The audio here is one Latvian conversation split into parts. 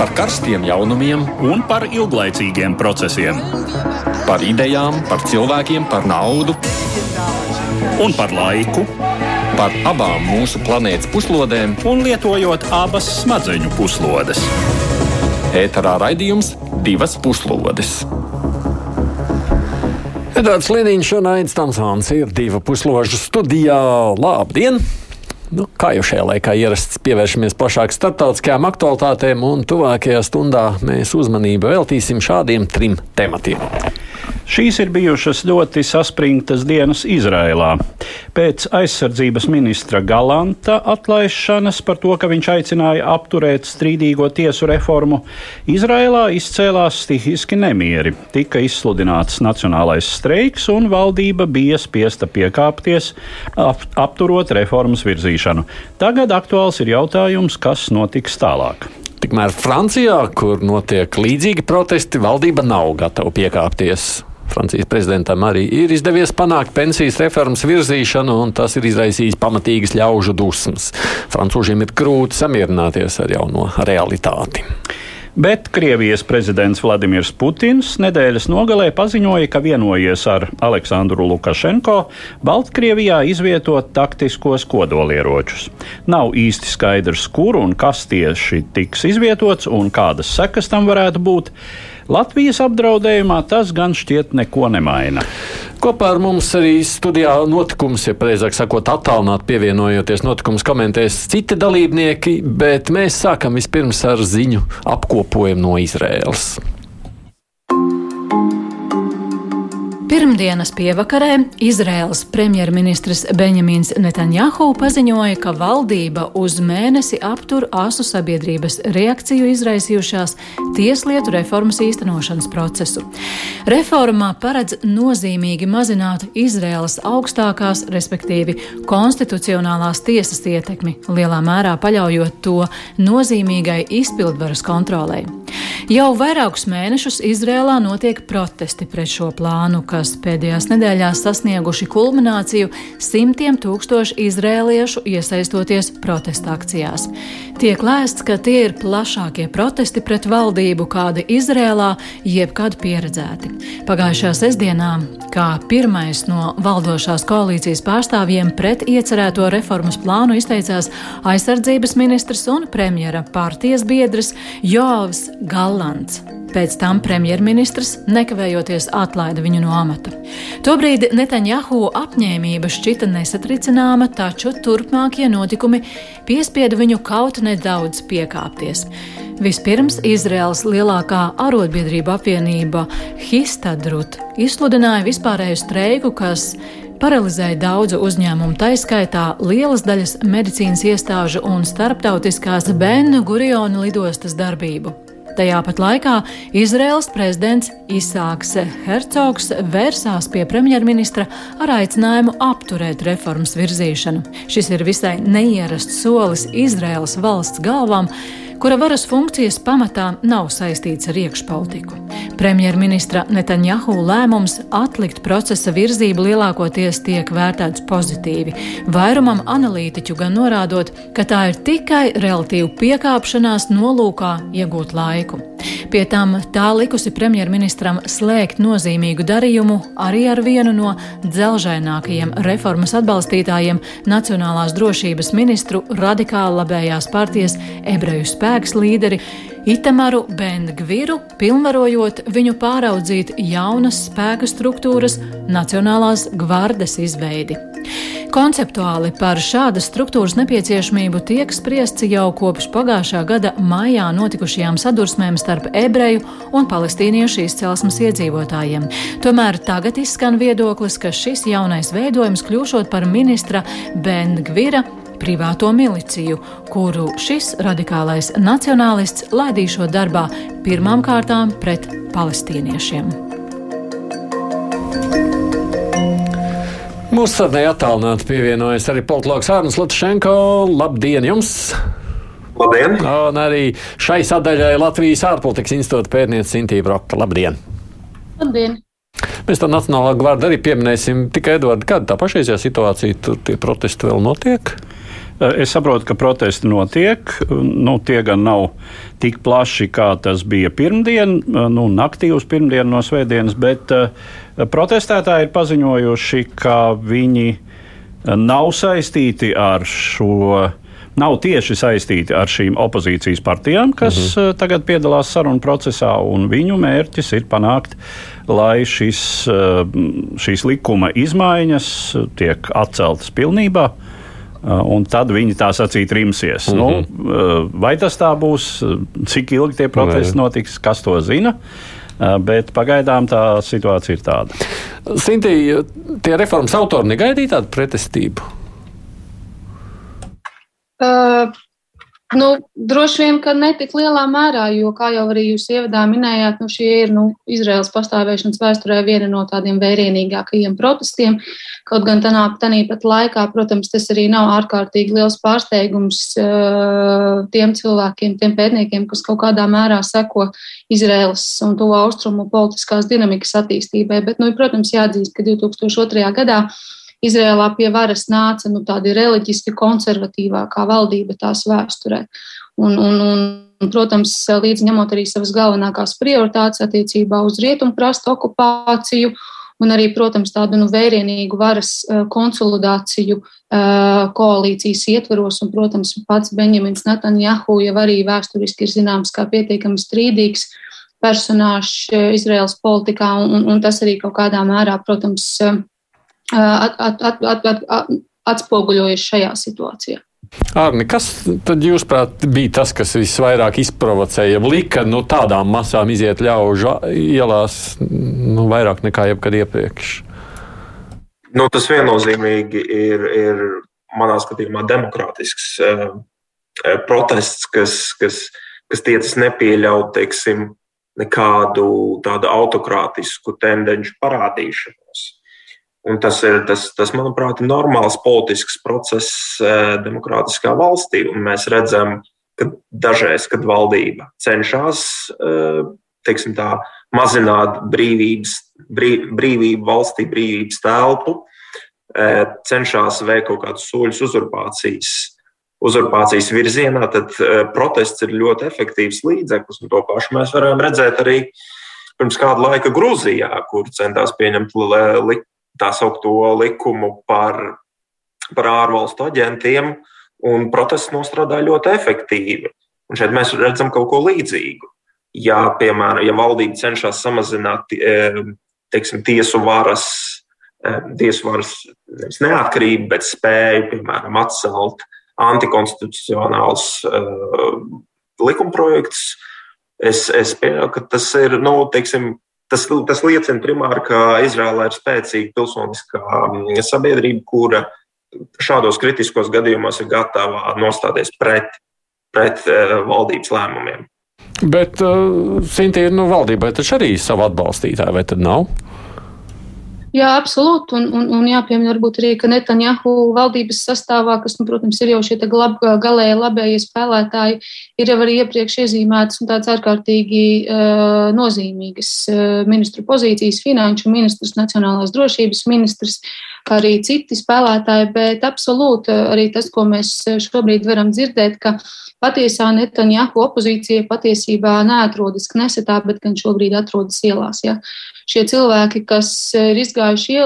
par karstiem jaunumiem un par ilglaicīgiem procesiem. Par idejām, par cilvēkiem, par naudu un par laiku. Par abām mūsu planētas puslodēm, un lietojot abas smadzeņu puslodes. Ēterā raidījums divas puslodes. Edvards Liniņš un Aits Tamsons ir divu pusložu studijā. Labdien! Nu, kā jau šajā laikā ierasts, pievēršamies plašāk starptautiskajām aktualitātēm, un tuvākajā stundā mēs uzmanību veltīsim šādiem trim tematiem. Šīs ir bijušas ļoti saspringtas dienas Izrēlā. Pēc aizsardzības ministra Galanta atlaišanas par to, ka viņš aicināja apturēt strīdīgo tiesu reformu, Izrēlā izcēlās stihiski nemieri. Tika izsludināts nacionālais streiks, un valdība bija spiesta piekāpties, ap, apturot reformas virzīšanu. Tagad aktuāls ir jautājums, kas notiks tālāk. Tikmēr Francijā, kur notiek līdzīgi protesti, valdība nav gatava piekāpties. Francijas prezidentam arī ir izdevies panākt pensijas reformas virzīšanu, un tas ir izraisījis pamatīgas ļaužu dusmas. Francūžiem ir grūti samierināties ar jauno realitāti. Bet Krievijas prezidents Vladimirs Putins nedēļas nogalē paziņoja, ka vienojies ar Aleksandru Lukašenko Baltkrievijā izvietot taktiskos kodolieročus. Nav īsti skaidrs, kur un kas tieši tiks izvietots un kādas sekas tam varētu būt. Latvijas apdraudējumā tas gan šķiet neko nemaina. Kopā ar mums arī studijā notikums, ja precīzāk sakot, attālināt pievienojoties notikums komentēs citi dalībnieki, bet mēs sākam vispirms ar ziņu apkopojumu no Izraēlas. Pirmdienas pievakarē Izraels premjerministrs Benjamins Netanjahu paziņoja, ka valdība uz mēnesi aptur asu sabiedrības reakciju izraisījušās tieslietu reformas īstenošanas procesu. Reformā paredz nozīmīgi mazināt Izraels augstākās, respektīvi konstitucionālās tiesas ietekmi, lielā mērā paļaujot to nozīmīgai izpildvaras kontrolē. Jau vairākus mēnešus Izrēlā notiek protesti pret šo plānu, kas pēdējās nedēļās sasnieguši kulmināciju simtiem tūkstošu izrēliešu iesaistoties protesta akcijās. Tiek lēsts, ka tie ir plašākie protesti pret valdību, kādi Izrēlā jebkad pieredzēti. Pagājušajā sestdienā, kā pirmais no valdošās koalīcijas pārstāvjiem pret iecerēto reformas plānu izteicās aizsardzības ministrs un premjera partijas biedrs Joavs Galla. Galants. Pēc tam premjerministrs nekavējoties atlaida viņu no amata. Tobrīd Netanjahu apņēmība šķita nesatricināma, taču turpmākie notikumi piespieda viņu kaut nedaudz piekāpties. Vispirms Izraels lielākā arotbiedrība apvienība Histadrut izsludināja vispārēju streiku, kas paralizēja daudzu uzņēmumu, taiskaitā lielas daļas medicīnas iestāžu un starptautiskās Benu Guriona lidostas darbību. Tajā pat laikā Izraels prezidents Isāks Hercogs vērsās pie premjerministra ar aicinājumu apturēt reformas virzīšanu. Šis ir visai neierasts solis Izraels valsts galvām, kura varas funkcijas pamatā nav saistīts ar iekšpolitiku. Premjerministra Netanjahu lēmums atlikt procesa virzību lielākoties tiek vērtēts pozitīvi, vairumam analītiķu gan norādot, ka tā ir tikai relatīva piekāpšanās nolūkā iegūt laiku. Pie tam tā likusi premjerministram slēgt nozīmīgu darījumu arī ar vienu no dzelžainākajiem reformas atbalstītājiem Nacionālās drošības ministru radikāli labējās partijas ebreju spēks līderi Itamaru Bendgviru, pilnvarojot viņu pāraudzīt jaunas spēka struktūras Nacionālās gvardes izveidi. Konceptuāli par šādas struktūras nepieciešamību tiek spriests jau kopš pagājušā gada maijā notikušajām sadursmēm starp ebreju un palestīniešu izcelsmes iedzīvotājiem. Tomēr tagad izskan viedoklis, ka šis jaunais veidojums kļūšot par ministra Bengvira privāto miliciju, kuru šis radikālais nacionālists laidīšot darbā pirmām kārtām pret palestīniešiem. Mūsu sarunai attālināti pievienojas arī politologs Arnēs Latvijas. Labdien jums! Labdien! Un arī šai sadaļai Latvijas ārpolitikas institūta pētniece Sintīna Broka. Labdien! Labdien! Mēs to Nacionālā gvārdu arī pieminēsim. Tikai, Edvard, kāda tā pašreizējā situācija, tur tie protesti vēl notiek? Es saprotu, ka protesti notiek. Nu, tie gan nav tik plaši, kā tas bija pirmdien, nu, naktī uz pirmdienu no svētdienas, bet uh, protestētāji ir paziņojuši, ka viņi nav saistīti ar šo. Nav tieši saistīti ar šīm opozīcijas partijām, kas uh -huh. tagad piedalās sarunu procesā, un viņu mērķis ir panākt, lai šis, šīs likuma izmaiņas tiek atceltas pilnībā. Uh, un tad viņi tā sacīt rimsies. Mm -hmm. nu, uh, vai tas tā būs, cik ilgi tie protesti notiks, kas to zina? Uh, bet pagaidām tā situācija ir tāda. Sintī, tie reformas autori negaidīja tādu pretestību? Uh, Nu, droši vien, ka ne tik lielā mērā, jo, kā jau arī jūs ievadā minējāt, nu, šie ir nu, Izraels pastāvēšanas vēsturē viena no tādiem vērienīgākajiem protestiem. Kaut gan tādā pat laikā, protams, tas arī nav ārkārtīgi liels pārsteigums uh, tiem cilvēkiem, tiem pētniekiem, kas kaut kādā mērā seko Izraels un to austrumu politiskās dinamikas attīstībai. Bet, nu, protams, jāatzīst, ka 2002. gadā Izrēlā pie varas nāca nu, tāda reliģiski konservatīvākā valdība tās vēsturē. Un, un, un, protams, līdz ņemot arī savas galvenākās prioritātes attiecībā uz rietumkrasta okupāciju un arī, protams, tādu nu, vērienīgu varas konsolidāciju koalīcijas ietveros. Un, protams, pats Benjamins Netanjahu jau arī vēsturiski ir zināms kā pietiekami strīdīgs personāžs Izraels politikā, un, un tas arī kaut kādā mērā, protams, at, at, at, at, at, atspoguļojas šajā situācijā. Arni, kas tad, jūsuprāt, bija tas, kas visvairāk izprovocēja, lika nu, tādām masām iziet ļaužu ielās nu, vairāk nekā jebkad iepriekš? Nu, tas viennozīmīgi ir, ir manā skatījumā demokrātisks eh, protests, kas, kas, kas tiecas nepieļaut teiksim, nekādu tādu autokrātisku tendenci parādīšanos. Un tas ir, tas, tas, manuprāt, ir normāls politisks process eh, demokrātiskā valstī. Un mēs redzam, ka dažreiz, kad valdība cenšas eh, tā, mazināt brīvības, brīv, brīvību valstī, brīvības telpu, eh, cenšas veikt kaut kādus soļus uzurpācijas, uzurpācijas virzienā, tad protests ir ļoti efektīvs līdzeklis. To pašu mēs varam redzēt arī pirms kāda laika Grūzijā, kur centās pieņemt tā saukto likumu par, par ārvalstu aģentiem, un protests nostrādāja ļoti efektīvi. Un šeit mēs redzam kaut ko līdzīgu. Ja, piemēram, ja valdība cenšas samazināt e, teiksim, tiesu varas, e, tiesu varas neatkarību, bet spēju, piemēram, atcelt antikonstitucionāls uh, likumprojekts, es, es pieņemu, ka tas ir, nu, teiksim, Tas, tas liecina primāri, ka Izrēlā ir spēcīga pilsoniskā mm, sabiedrība, kura šādos kritiskos gadījumos ir gatava nostāties pret, pret uh, valdības lēmumiem. Bet uh, Sintīna, nu, valdībai taču arī ir savu atbalstītāju, vai tad nav? Jā, absolūti. Un, un, un jāpiemina varbūt arī, ka Netanjahu valdības sastāvā, kas, nu, protams, ir jau šie glab, galēji labējie spēlētāji, ir jau arī iepriekš iezīmētas un tāds ārkārtīgi uh, nozīmīgas uh, ministru pozīcijas, finanšu ministrs, nacionālās drošības ministrs, arī citi spēlētāji, bet absolūti arī tas, ko mēs šobrīd varam dzirdēt, ka patiesā Netanjahu opozīcija patiesībā neatrodas Knesetā, bet gan šobrīd atrodas ielās. Ja? Šie cilvēki, kas ir izgājuši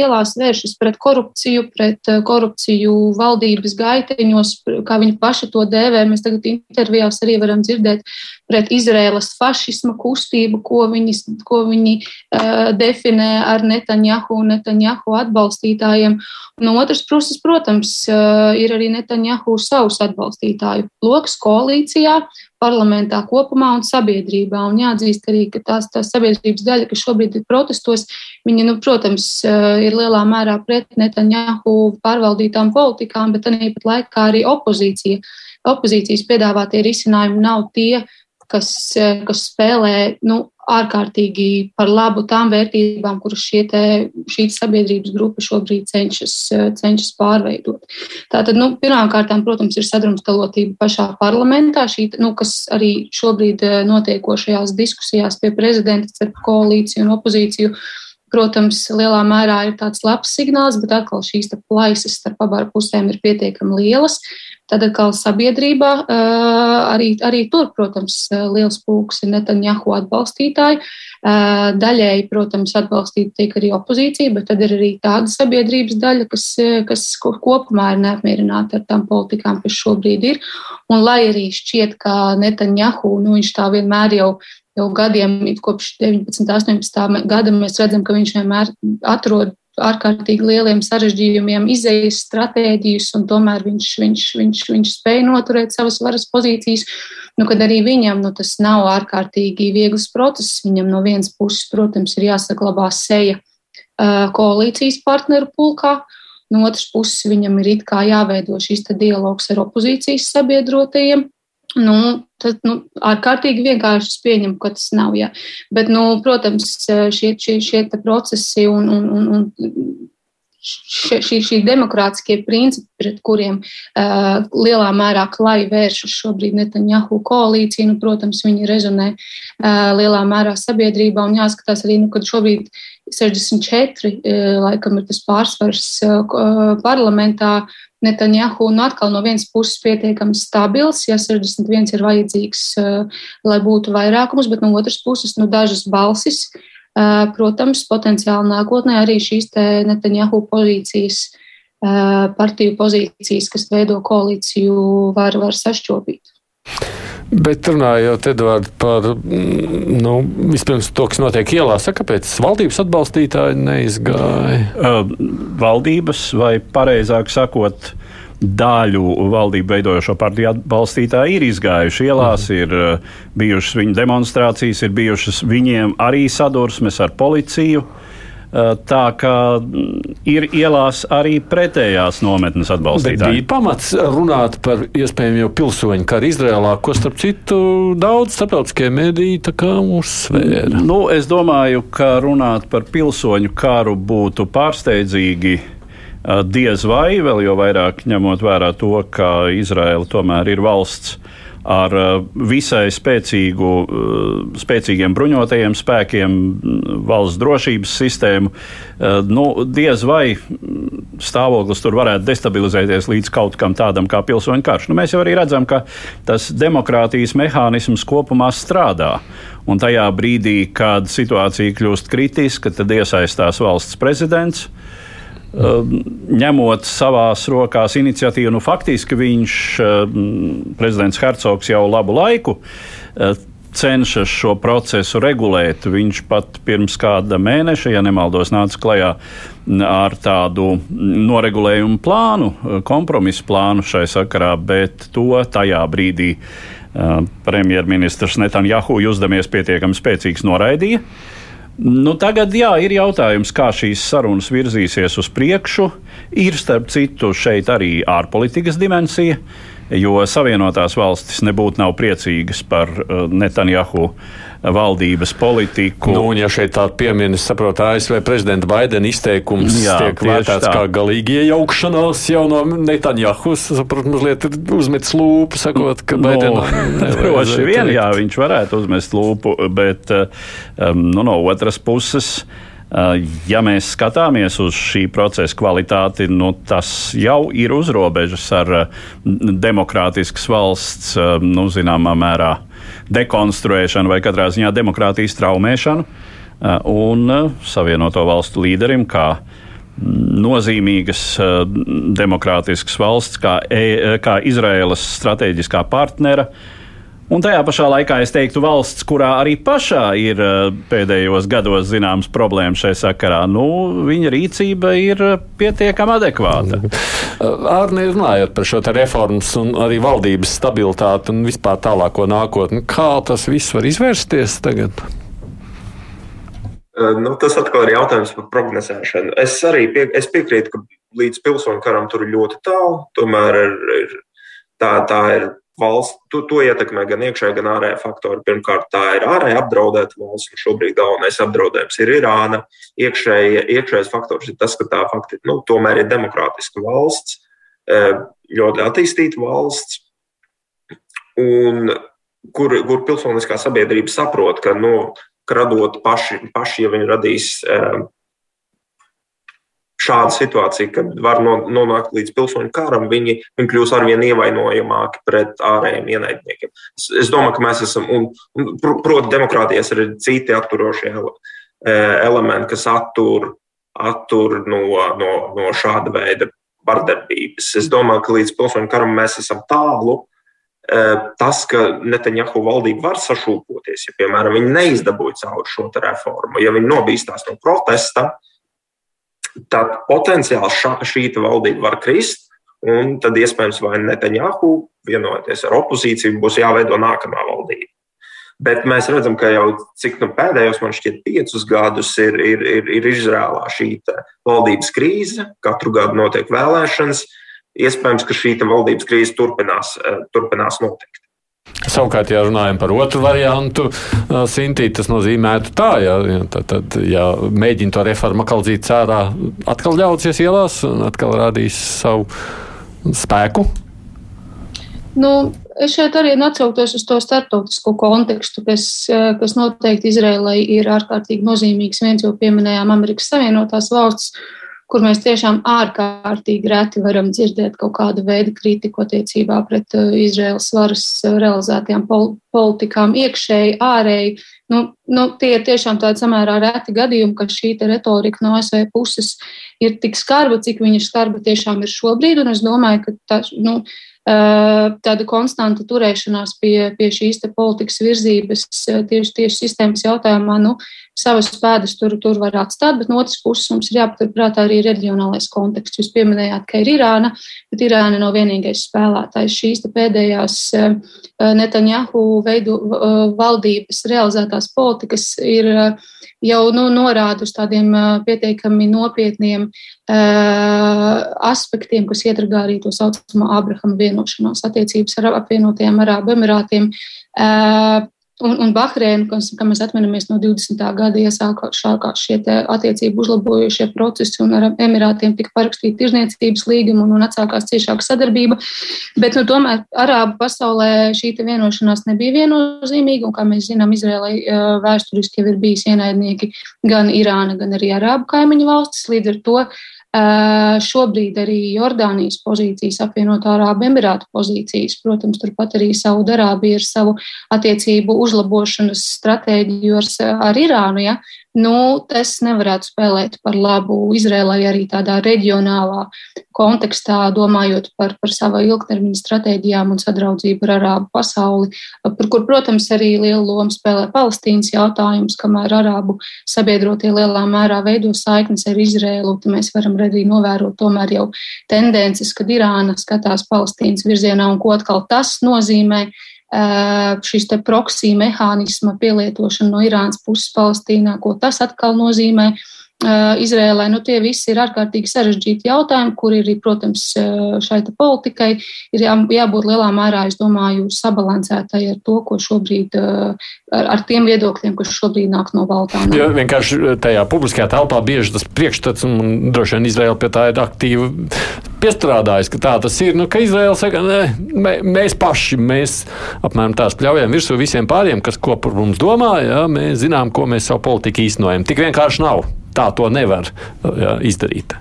ielās, vēršas pret korupciju, pret eh, korupciju valdības gaiteņos, kā viņi paši to dēvē. Mēs tagad intervijās arī varam dzirdēt pret Izraēlas fašisma kustību, ko viņi, ko viņi uh, definē ar Netanjahu un Netanjahu atbalstītājiem. No otras puses, protams, uh, ir arī Netanjahu savus atbalstītāju lokus koalīcijā, parlamentā kopumā un sabiedrībā. Un jāatzīst arī, ka tās, tās sabiedrības daļa, kas šobrīd ir protestos, viņi, nu, protams, eh, ir lielā mērā pret Netanjahu pārvaldītām politikām, bet tāpat laikā arī opozīcija. Opozīcijas piedāvātie risinājumi nav tie, kas, eh, kas spēlē nu, ārkārtīgi par labu tām vērtībām, kuras šī sabiedrības grupa šobrīd cenšas, cenšas pārveidot. Tātad, nu, pirmkārt, protams, ir sadrumstalotība pašā parlamentā, šī, nu, kas arī šobrīd notiekošajās diskusijās pie prezidenta starp koalīciju un opozīciju protams, lielā mērā ir tāds labs signāls, bet atkal šīs plaisas starp abām pusēm ir pietiekami lielas. Tad atkal sabiedrībā arī, arī tur, protams, liels pulks ir Netanjahu atbalstītāji. Daļēji, protams, atbalstīta tiek arī opozīcija, bet tad ir arī tāda sabiedrības daļa, kas, kas kopumā ir neapmierināta ar tām politikām, kas šobrīd ir. Un lai arī šķiet, ka Netanjahu, nu, viņš tā vienmēr jau jau gadiem, kopš 19, 18 gada, mēs redzam, ka viņš vienmēr atrod ārkārtīgi lieliem sarežģījumiem, izējas stratēģijas, un tomēr viņš, viņš, viņš, viņš spēja noturēt savas varas pozīcijas. Nu, kad arī viņam nu, tas nav ārkārtīgi viegls process. Viņam no vienas puses, protams, ir jāsaglabā seja koalīcijas partneru pulkā. No otras puses, viņam ir jāveido šīs dialogs ar opozīcijas sabiedrotajiem. Nu, tad nu, ārkārtīgi vienkārši es pieņemu, ka tas nav. Ja. Bet, nu, protams, šie, šie, šie procesi un, un, un, un šie, šī demokrātiskie principi, pret kuriem uh, lielā mērā klāja vēršas šobrīd Netanjahu koalīcija, nu, protams, viņi rezonē uh, lielā mērā sabiedrībā un jāskatās arī, nu, kad šobrīd 64 uh, laikam ir tas pārsvars uh, parlamentā Netanjahu nu, atkal no vienas puses pietiekami stabils, ja 61 ir vajadzīgs, uh, lai būtu vairākums, bet no otras puses nu, dažas balsis. Uh, protams, potenciāli nākotnē arī šīs Netanjahu pozīcijas, partiju pozīcijas, kas veido koalīciju, var, var sašķobīt. Bet runājot Edvard, par mm, nu, vispirms to, kas notiek ielās, kāpēc valdības atbalstītāji neizgāja? Uh, valdības, vai pareizāk sakot, daļu valdību veidojošo partiju atbalstītāji ir izgājuši ielās, mhm. ir uh, bijušas viņu demonstrācijas, ir bijušas viņiem arī sadursmes ar policiju. Eh, tā kā mm, ir ielās arī pretējās nometnes atbalstītāji. Bet bija pamats runāt par iespējamu jau pilsoņu karu Izrēlā, ko starp citu daudz starptautiskie mediji uzsvēra. Nu, es domāju, ka runāt par pilsoņu karu būtu pārsteidzīgi. Eh, diez vai vēl jau vairāk ņemot vērā to, ka Izraela tomēr ir valsts, uh, ar uh, visai spēcīgu, uh, spēcīgiem bruņotajiem spēkiem, valsts drošības sistēmu. Uh, nu, diez vai stāvoklis tur varētu destabilizēties līdz kaut kam tādam kā pilsoņu karš. Nu, mēs jau arī redzam, ka tas demokrātijas mehānisms kopumā strādā. Un tajā brīdī, kad situācija kļūst kritiska, tad iesaistās valsts prezidents. Um, ņemot savās rokās iniciatīvu, nu, faktiski viņš, um, prezidents Hercogs, jau labu laiku uh, cenšas šo procesu regulēt. Viņš pat pirms kāda mēneša, ja nemaldos, nāca klajā ar tādu noregulējumu plānu, kompromisu plānu šai sakarā, bet to tajā brīdī premjerministrs Netanjahu jūzdamies pietiekami spēcīgs noraidīja. Nu, tagad jā, ir jautājums, kā šīs sarunas virzīsies uz priekšu. Ir starp citu šeit arī ārpolitikas dimensija, jo Savienotās valstis nebūtu nav priecīgas par uh, Netanjahu valdības politiku. Nu, un, ja šeit tā pieminis, saprot, ASV prezidenta Baidena izteikums Jā, tiek vērtēts tā. kā galīgi iejaukšanās jau no Netanjahu, saprot, mazliet uzmets lūpu, sakot, ka Baidena. No, droši vien, jā, viņš varētu uzmest lūpu, bet um, nu, no otras puses. Uh, ja mēs skatāmies uz šī procesa kvalitāti, nu, tas jau ir uz robežas ar uh, demokrātiskas valsts, nu, zināmā mērā, dekonstruēšanu vai katrā ziņā demokrātijas traumēšanu. Un Savienoto valstu līderim, kā nozīmīgas demokrātiskas valsts, kā, e, kā Izraēlas strateģiskā partnera, uh, Un tajā pašā laikā es teiktu, valsts, kurā arī pašā ir eh, pēdējos gados zināmas problēmas šai sakarā, nu, viņa rīcība ir pietiekami adekvāta. Ārnē runājot par šo reformas un arī valdības stabilitāti un vispār tālāko nākotni, kā tas viss var izvērsties tagad? Eh, nu, tas atkal ir jautājums par prognozēšanu. Es arī pie, es piekrītu, ka līdz pilsoņu karam tur ir ļoti tālu. Tomēr ir, ir, tā, tā ir valsts, to, to ietekmē gan iekšējā, gan ārējā faktori. Pirmkārt, tā ir ārēji apdraudēta valsts, un šobrīd galvenais apdraudējums ir Irāna. Iekšēji, iekšējais faktors ir tas, ka tā fakti, nu, tomēr ir demokrātiska valsts, e, ļoti attīstīta valsts, un kur, kur pilsoniskā sabiedrība saprot, ka, nu, radot paši, paši, ja viņi radīs e, šāda situācija, kad var nonākt līdz pilsoņu karam, viņi, viņi kļūs arvien ievainojamāki pret ārējiem ienaidniekiem. Es, es domāju, ka mēs esam, un, un proti, demokrātijas ir citi atturošie elementi, kas attur, attur no, no, no šāda veida vardarbības. Es domāju, ka līdz pilsoņu karam mēs esam tālu. Tas, ka Netanjahu valdība var sašūpoties, ja, piemēram, viņi neizdabūja cauri šo reformu, ja viņi nobīstās no protesta, uh, tad potenciāli ša, šī valdība var krist. Un tad iespējams, vai Netanjahu vienoties ar opozīciju, būs jāveido nākamā valdība. Bet mēs redzam, ka jau cik nu, pēdējos, man šķiet, piecus gadus ir, ir, ir, ir Izrēlā šī valdības krīze. Katru gadu notiek vēlēšanas. Iespējams, ka šī valdības krīze turpinās, eh, turpinās notikt. Savukārt, ja runājam par otru variantu, Sintī, tas nozīmētu tā, ja, tad, tad, ja mēģina to reformu atkal dzīt cērā, atkal ļausies ielās un atkal rādīs savu spēku. Nu, es šeit arī atsauktos uz to starptautisko kontekstu, kas, kas noteikti Izrēlai ir ārkārtīgi nozīmīgs. Viens jau pieminējām Amerikas Savienotās valsts, kur mēs tiešām ārkārtīgi reti varam dzirdēt kaut kādu veidu kritiku attiecībā pret uh, Izraels varas uh, realizētajām pol politikām, iekšēji, ārēji. Nu, nu, tie ir tiešām tādi samērā reti gadījumi, ka šī retorika no ASV puses ir tik skarba, cik viņa skarba tiešām ir šobrīd. Un es domāju, ka tā, nu, tāda konstanta turēšanās pie, pie šīs politikas virzības tieši, tieši sistēmas jautājumā, nu, savas pēdas tur, tur var atstāt, bet no otras puses mums ir jāpaturprātā arī reģionālais konteksts. Jūs pieminējāt, ka ir Irāna, bet Irāna nav vienīgais spēlētājs. Šīs pēdējās Netanjahu veidu valdības realizētās politikas ir jau nu, norāda uz tādiem pietiekami nopietniem aspektiem, kas iedragā arī to saucamo Abrahama vienošanos attiecības ar apvienotajiem Arābu Emirātiem. Un, un Bahreina, kas, kā mēs atminamies no 20. gada, iesākās šie attiecību uzlabojušie procesi, un ar Emirātiem tika parakstīta tirzniecības līguma un, un atsākās ciešāka sadarbība. Bet, nu, tomēr Arābu pasaulē šī vienošanās nebija viennozīmīga, un, kā mēs zinām, Izrēlai vēsturiski jau ir bijis ienaidnieki gan Irāna, gan arī Arābu kaimiņu valstis. Līdz ar to Šobrīd arī Jordānijas pozīcijas, apvienotā Arābu Emirātu pozīcijas, protams, turpat arī Saudarābija ar savu attiecību uzlabošanas stratēģiju ar, ar Irānu. Ja? Nu, tas nevarētu spēlēt par labu Izrēlai arī tādā reģionālā kontekstā, domājot par, par savu ilgtermiņa stratēģijām un sadraudzību ar arābu pasauli, par kur, protams, arī lielu lomu spēlē Palestīnas jautājums, kamēr arābu sabiedrotie lielā mērā veido saiknes ar Izrēlu, mēs varam arī novērot tomēr jau tendences, kad Irāna skatās Palestīnas virzienā un ko atkal tas nozīmē šīs proksija mehānisma pielietošana no Irānas puses Palestīnā, ko tas atkal nozīmē. Izrēlē. Nu, tie visi ir ārkārtīgi sarežģīti jautājumi, kur ir, protams, šai politikai ir jā, jābūt lielā mērā, es domāju, sabalansētai ar to, ko šobrīd, ar, ar tiem viedokļiem, kas šobrīd nāk no Baltānām. Jo vienkārši tajā publiskajā telpā bieži tas priekšstats, un droši vien Izraela pie tā ir aktīvi piestrādājis, ka tā tas ir. Nu, ka Izraela saka, ne, mēs paši, mēs apmēram tās pļaujam virsū visiem pāriem, kas ko par mums domā, ja, mēs zinām, ko mēs savu politiku īstenojam. Tik vienkārši nav tā to nevar jā, izdarīt.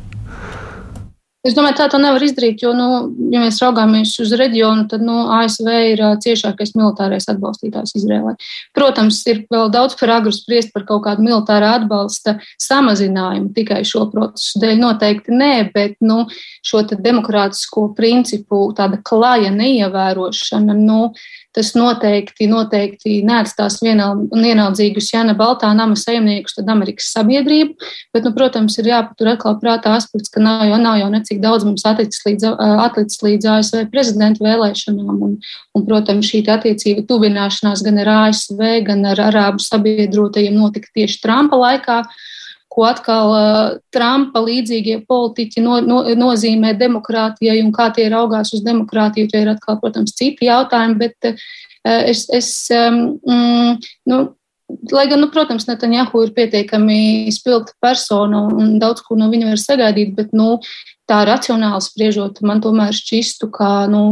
Es domāju, tā to nevar izdarīt, jo, nu, ja mēs raugāmies uz reģionu, tad nu, ASV ir ciešākais militārais atbalstītājs Izrēlai. Protams, ir vēl daudz par agru spriest par kaut kādu militārā atbalsta samazinājumu tikai šo procesu dēļ. Noteikti nē, bet nu, šo demokrātisko principu tāda klaja neievērošana. Nu, tas noteikti, noteikti neatstās vienaldzīgus, ja ne Baltā nama saimniekus, tad Amerikas sabiedrību. Bet, nu, protams, ir jāpatur atkal prātā aspekts, ka nav jau, nav jau necik daudz mums atlicis līdz, atlicis līdz ASV prezidenta vēlēšanām. Un, un, protams, šī attiecība tuvināšanās gan ar ASV, gan ar arābu sabiedrotajiem notika tieši Trumpa laikā ko atkal uh, Trumpa līdzīgie politiķi no, no, nozīmē demokrātijai un kā tie raugās uz demokrātiju. Tie ir atkal, protams, citi jautājumi, bet uh, es, es um, nu, Lai gan, nu, protams, Netanjahu ir pietiekami spilgta persona un daudz ko no viņa var sagaidīt, bet nu, tā racionāli spriežot, man tomēr šķistu, ka nu,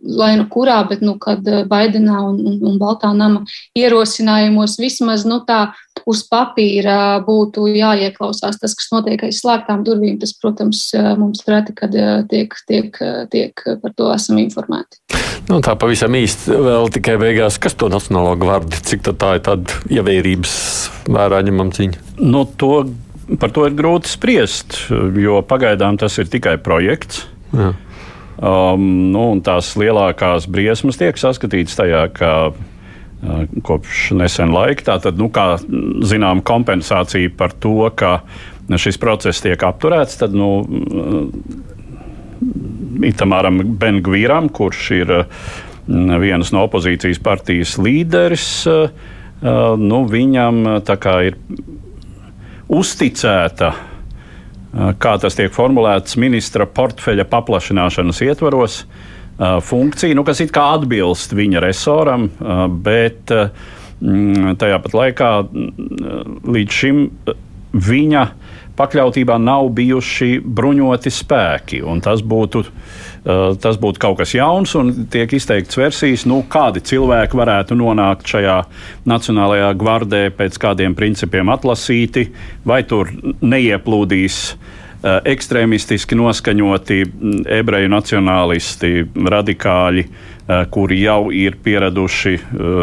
lai nu kurā, bet nu, kad Baidenā un, un, un Baltā nama ierosinājumos vismaz nu, tā uz papīra būtu jāieklausās tas, kas notiek aiz slēgtām durvīm, tas, protams, mums reti, kad tiek, tiek, tiek par to esam informēti. Nu, tā pavisam īsti vēl tikai beigās, kas to Nacionālo gvardi, cik tā ir tāda ievērības vērā ņemama cīņa? Nu, to, par to ir grūti spriest, jo pagaidām tas ir tikai projekts. Jā. Um, nu, tās lielākās briesmas tiek saskatītas tajā, ka kopš nesen laika. Tātad, nu, kā zinām, kompensācija par to, ka šis process tiek apturēts, tad, nu, uh, Itamāram Bengvīram, kurš ir uh, vienas no opozīcijas partijas līderis, uh, uh, nu, viņam ir uzticēta kā tas tiek formulēts ministra portfeļa paplašināšanas ietvaros, funkcija, nu, kas it kā atbilst viņa resoram, bet tajā pat laikā līdz šim viņa pakļautībā nav bijuši bruņoti spēki. Tas būtu, tas būtu kaut kas jauns, un tiek izteikts versijas, nu, kādi cilvēki varētu nonākt šajā Nacionālajā gvardē pēc kādiem principiem atlasīti, vai tur neieplūdīs ekstrēmistiski noskaņoti ebreju nacionālisti, radikāļi, kuri jau ir pieraduši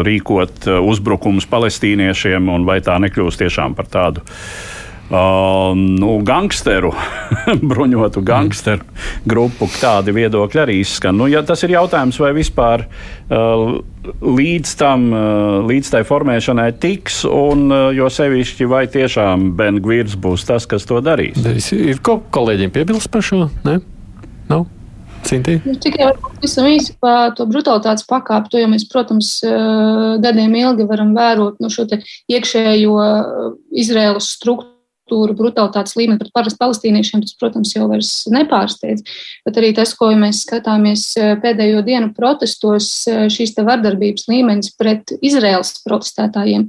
rīkot uzbrukumus palestīniešiem, un vai tā nekļūst tiešām par tādu uh, Uh, nu, gangsteru, bruņotu gangsteru grupu, tādi viedokļi arī izskan. Nu, ja tas ir jautājums, vai vispār uh, līdz tam, uh, līdz tai formēšanai tiks, un uh, jo sevišķi, vai tiešām Ben Gvirs būs tas, kas to darīs. Ir ko kolēģiem piebilst par šo? Ne? Nav? Cintīja? Nu, tikai pavisam īsi par to brutalitātes pakāpi. To jau mēs, protams, uh, gadiem ilgi varam vērot no nu, šo iekšējo uh, Izraēlas struktūru struktūru, brutalitātes līmeni pret parastu palestīniešiem, tas, protams, jau vairs nepārsteidz. Bet arī tas, ko mēs skatāmies e, pēdējo dienu protestos, e, šīs vardarbības līmenis pret Izraels protestētājiem,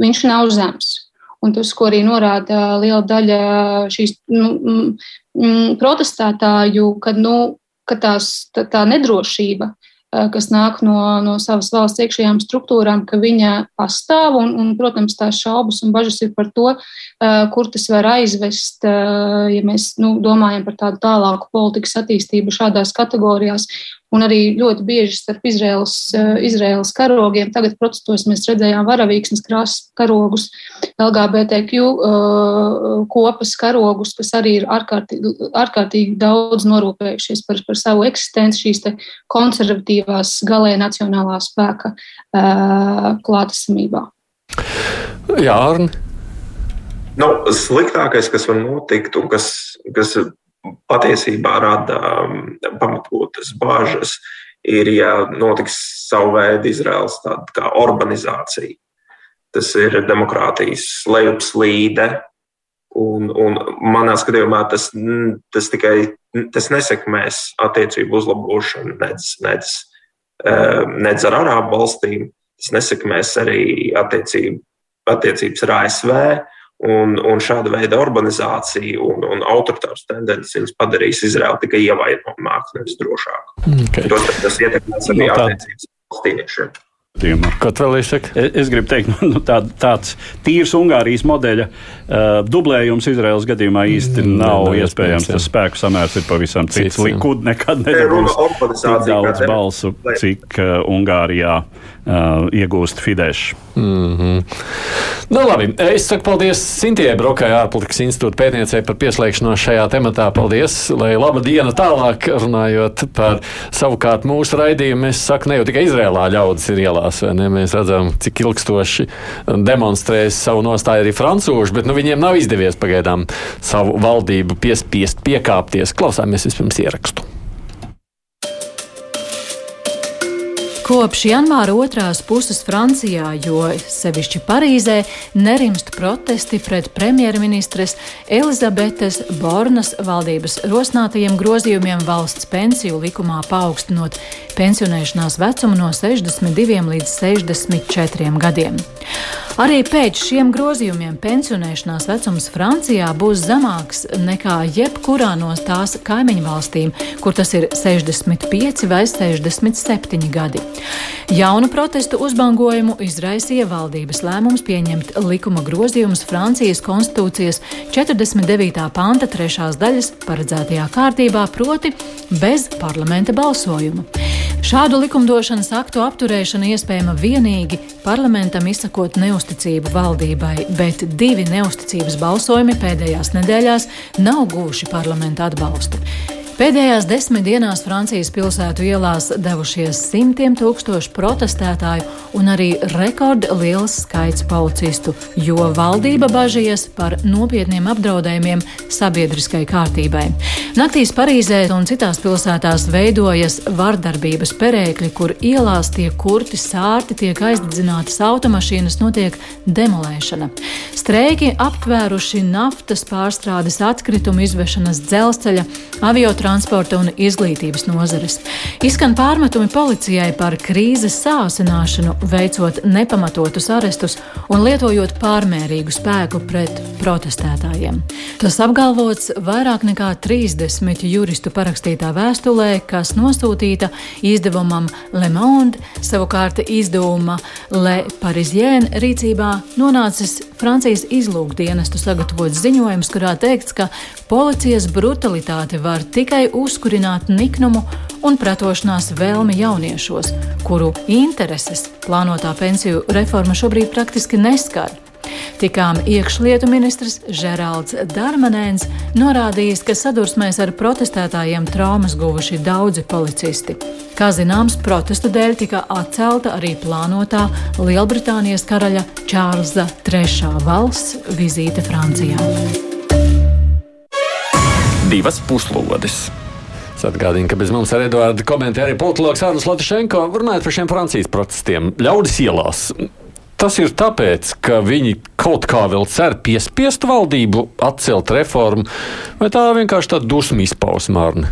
viņš nav zems. Un tas, ko arī norāda liela daļa šīs nu, protestētāju, kad, nu, ka tās, tā, tā nedrošība kas nāk no, no savas valsts iekšējām struktūrām, ka viņa pastāv. Un, un, protams, tās šaubas un bažas ir par to, eh, kur tas var aizvest, eh, ja mēs nu, domājam par tādu tālāku politikas attīstību šādās kategorijās un arī ļoti bieži starp Izraels, eh, Izraels karogiem. Tagad protestos mēs redzējām varavīksnes krāsas karogus, LGBTQ uh, kopas karogus, kas arī ir ārkārtīgi, ārkārtīgi daudz norūpējušies par, par savu eksistenci šīs konservatīvās galē nacionālā spēka uh, klātesamībā. Jā, Arni. Nu, sliktākais, kas var notikt un kas, kas patiesībā rada um, pamatotas bāžas, ir, ja notiks savu veidu Izraels tāda kā urbanizācija. Tas ir demokrātijas lejupslīde, un, un manā skatījumā tas, tas tikai tas nesekmēs attiecību uzlabošanu nedz, nedz, um, nedz ar Arābu valstīm, tas nesekmēs arī attiecību, attiecības ar ASV Un, un šāda veida urbanizācija un, un autoritāras tendences padarīs Izraelu tikai ievainojamāku, nevis drošāku. Okay. To, tas ietekmēs arī no, tā... attiecības palestīniešiem. Kaut vēl es saku? Es, es gribu teikt, nu, tā, tāds tīrs Ungārijas modeļa uh, dublējums Izraels gadījumā īsti mm, nav, nav iespējams. Tas spēku samērs ir pavisam cits. cits Likud nekad nedabūs tik daudz balsu, cik uh, Ungārijā uh, iegūst Fidesz. Mm -hmm. nu, labi. Es saku paldies Sintijai Brokai, ārpolitikas institūta pētniecei par pieslēgšanos šajā tematā. Paldies, lai laba diena tālāk runājot par savukārt mūsu raidījumu. Es saku, ne jau tikai Izrēlā ļaudis ir ielās, ne? Mēs redzam, cik ilgstoši demonstrēs savu nostāju arī francūži, bet nu, viņiem nav izdevies pagaidām savu valdību piespiest piekāpties. Klausāmies vispirms ierakstu. Kopš janvāra otrās puses Francijā, jo sevišķi Parīzē, nerimst protesti pret premjerministres Elizabetes Bornas valdības rosinātajiem grozījumiem valsts pensiju likumā paaugstinot pensionēšanās vecumu no 62 līdz 64 gadiem. Arī pēc šiem grozījumiem pensionēšanās vecums Francijā būs zemāks nekā jebkurā no tās kaimiņu valstīm, kur tas ir 65 vai 67 gadi. Jaunu protestu uzbangojumu izraisīja valdības lēmums pieņemt likuma grozījumus Francijas konstitūcijas 49. panta trešās daļas paredzētajā kārtībā, proti bez parlamenta balsojuma. Šādu likumdošanas aktu apturēšana iespējama vienīgi parlamentam izsakot neusticību valdībai, bet divi neusticības balsojumi pēdējās nedēļās nav guvuši parlamenta atbalstu. Pēdējās desmit dienās Francijas pilsētu ielās devušies simtiem tūkstošu protestētāju un arī rekordliels skaits policistu, jo valdība bažījies par nopietniem apdraudējumiem sabiedriskai kārtībai. Naktīs Parīzē un citās pilsētās veidojas vardarbības perēkļi, kur ielās tiek kurti sārti, tiek aizdedzinātas automašīnas, notiek demolēšana. Streiki aptvēruši naftas pārstrādes atkritumu izvešanas dzelzceļa, aviotransporta transporta un izglītības nozares. Izskan pārmetumi policijai par krīzes sāsināšanu, veicot nepamatotus arestus un lietojot pārmērīgu spēku pret protestētājiem. Tas apgalvots vairāk nekā 30 juristu parakstītā vēstulē, kas nosūtīta izdevumam Le Monde, savukārt izdevuma Le Parisien rīcībā nonācis Francijas izlūkdienestu sagatavots ziņojums, kurā teikts, ka policijas brutalitāte var tikai tikai uzkurināt niknumu un pretošanās vēlmi jauniešos, kuru intereses plānotā pensiju reforma šobrīd praktiski neskar. Tikām iekšlietu ministrs Žeralds Darmanēns norādījis, ka sadursmēs ar protestētājiem traumas guvuši daudzi policisti. Kā zināms, protestu dēļ tika atcelta arī plānotā Lielbritānijas karaļa Čārlza III valsts vizīte Francijā divas puslodes. Es atgādinu, ka bez mums ar Eduardu komentē arī politologs Arnēs Latišenko runājot par šiem Francijas protestiem. Ļaudis ielās. Tas ir tāpēc, ka viņi kaut kā vēl cer piespiest valdību atcelt reformu, vai tā vienkārši tāda dusmu izpausme, Arne?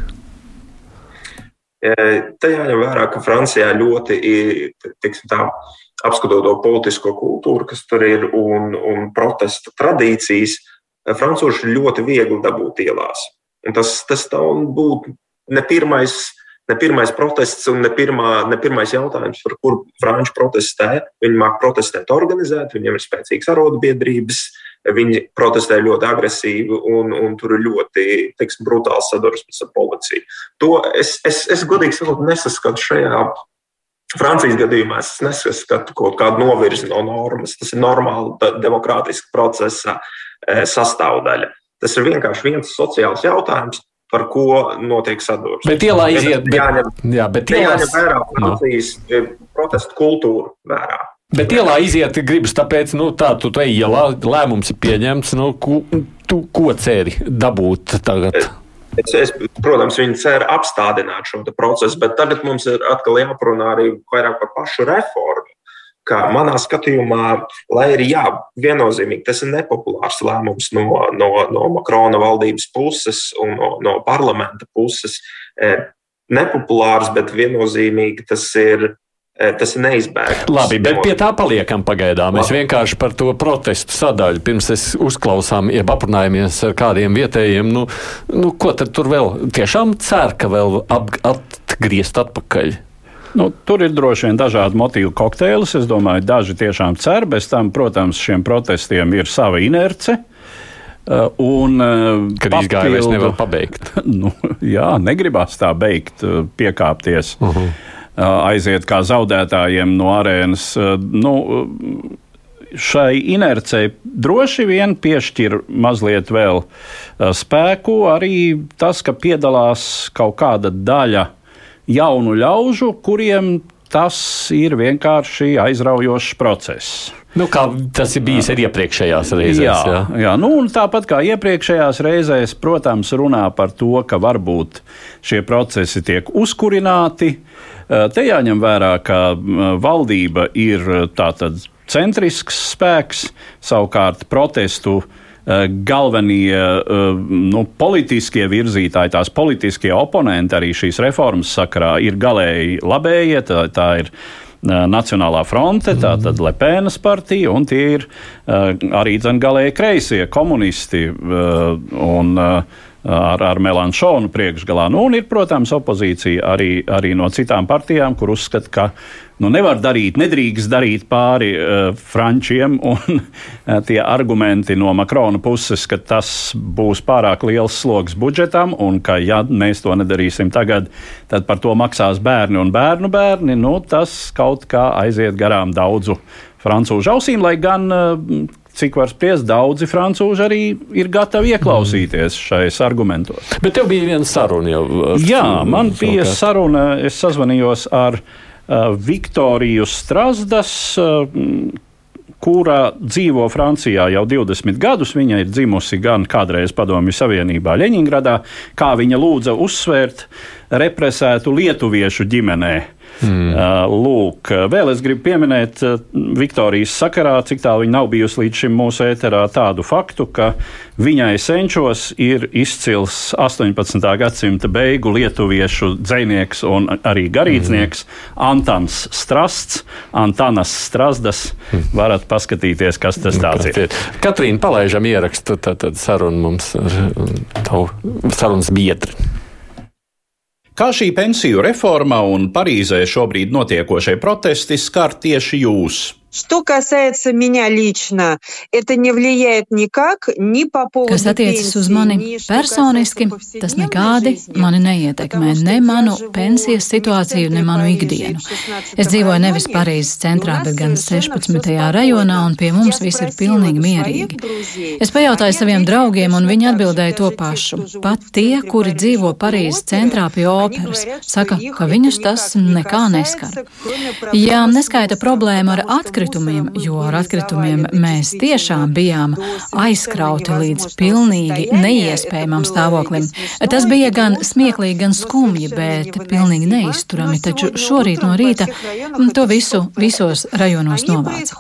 Te jāņem vērā, ka Francijā ļoti tiksim, tā, apskatot to politisko kultūru, kas tur ir, un, un protesta tradīcijas, francūši ļoti viegli dabūt ielās. Tas, tas būtu ne pirmais, ne pirmais protests un ne, pirmā, ne pirmais jautājums, par kuru franči protestē. Viņi māk protestēt organizēt, viņiem ir spēcīgas arotbiedrības, viņi protestē ļoti agresīvi un, un tur ir ļoti teiksim, brutāls sadursmes ar policiju. To es, es, es godīgi sakot, nesaskatu šajā Francijas gadījumā es nesaskatu kaut kādu novirzi no normas. Tas ir normāli demokrātiska procesa eh, sastāvdaļa. Tas ir vienkārši viens sociāls jautājums, par ko notiek sadursme. Bet ielā iziet, bet, jāņem, jā, bet ielās, jāņem vērā Francijas no. protestu kultūru vērā. Bet ielā iziet gribas, tāpēc, nu, tā, tu te ielā lēmums ir pieņemts, nu, ku, tu ko ceri dabūt tagad? Es, es, protams, viņi cer apstādināt šo procesu, bet tagad mums ir atkal jāparunā arī vairāk par pašu reformu ka manā skatījumā, lai arī jā, viennozīmīgi tas ir nepopulārs lēmums no, no, no Makrona valdības puses un no, no parlamenta puses. E, nepopulārs, bet viennozīmīgi tas ir. E, tas ir neizbēgams. Labi, bet pie tā paliekam pagaidām. Mēs vienkārši par to protestu sadaļu pirms es uzklausām, jeb aprunājamies ar kādiem vietējiem. Nu, nu, ko tad tur vēl tiešām cer, ka vēl ap, atgriezt atpakaļ? Nu, tur ir droši vien dažādi motīvu kokteili. Es domāju, daži tiešām cer. Bez tam, protams, šiem protestiem ir sava inerce. Uh, un, uh, Kad papildu, izgāja, es nevaru pabeigt. Nu, jā, negribās tā beigt, uh, piekāpties, uh -huh. aiziet kā zaudētājiem no arēnas. Nu, šai inercei droši vien piešķir mazliet vēl spēku arī tas, ka piedalās kaut kāda daļa jaunu ļaužu, kuriem tas ir vienkārši aizraujošs process. Nu, kā tas ir bijis arī iepriekšējās reizēs. Jā, jā. jā nu, tāpat kā iepriekšējās reizēs, protams, runā par to, ka varbūt šie procesi tiek uzkurināti. Te jāņem vērā, ka valdība ir tātad centrisks spēks, savukārt protestu uh, Eh, galvenie eh, nu, politiskie virzītāji, tās politiskie oponenti arī šīs reformas sakarā ir galēji labējie. Tā, tā ir Nacionālā fronte, tātad Lepēnas partija, un tie ir arī galēji kreisie komunisti. Un, ar, ar Melanšonu priekšgalā. Nu, un ir, protams, opozīcija arī, arī no citām partijām, kur uzskata, ka nu, nevar darīt, nedrīkst darīt pāri uh, frančiem. Un uh, tie argumenti no Makrona puses, ka tas būs pārāk liels sloks budžetam, un ka, ja mēs to nedarīsim tagad, tad par to maksās bērni un bērnu bērni, nu, tas kaut kā aiziet garām daudzu francūžu ausīm, lai gan uh, cik var spriest, daudzi francūži arī ir gatavi ieklausīties mm. šais argumentos. Bet tev bija viena saruna jau. Jā, man bija saruna, es sazvanījos ar uh, Viktoriju Strasdas. Uh, kura dzīvo Francijā jau 20 gadus. Viņa ir dzimusi gan kādreiz Padomju Savienībā, Ļeņingradā, kā viņa lūdza uzsvērt represētu lietuviešu ģimenē Mm. Lūk, vēl es gribu pieminēt Viktorijas sakarā, cik tālu viņa nav bijusi līdz šim mūsu ēterā, tādu faktu, ka viņai senčos ir izcils 18. gadsimta beigu lietuviešu dzinieks un arī garīdznieks mm. Antans Strasts, Antanas Strasdas. Mm. Varat paskatīties, kas tas tāds ir. Katrīna, palaižam ierakstu, tad, tad sarunu mums ar tavu sarunas biedru. Kā šī pensiju reforma un Parīzē šobrīd notiekošie protesti skar tieši jūs? Что касается меня лично, это не влияет никак ни по поводу Kas attiecas uz mani personiski, tas nekādi mani neietekmē ne manu pensijas situāciju, ne manu ikdienu. Es dzīvoju nevis Parīzes centrā, bet gan 16. rajonā, un pie mums viss ir pilnīgi mierīgi. Es pajautāju saviem draugiem, un viņi atbildēja to pašu. Pat tie, kuri dzīvo Parīzes centrā pie operas, saka, ka viņus tas nekā neskar. Jā, neskaita problēma ar atkritumiem atkritumiem, jo ar atkritumiem mēs tiešām bijām aizkrauti līdz pilnīgi neiespējamam stāvoklim. Tas bija gan smieklīgi, gan skumji, bet pilnīgi neizturami, taču šorīt no rīta to visu visos rajonos novāca.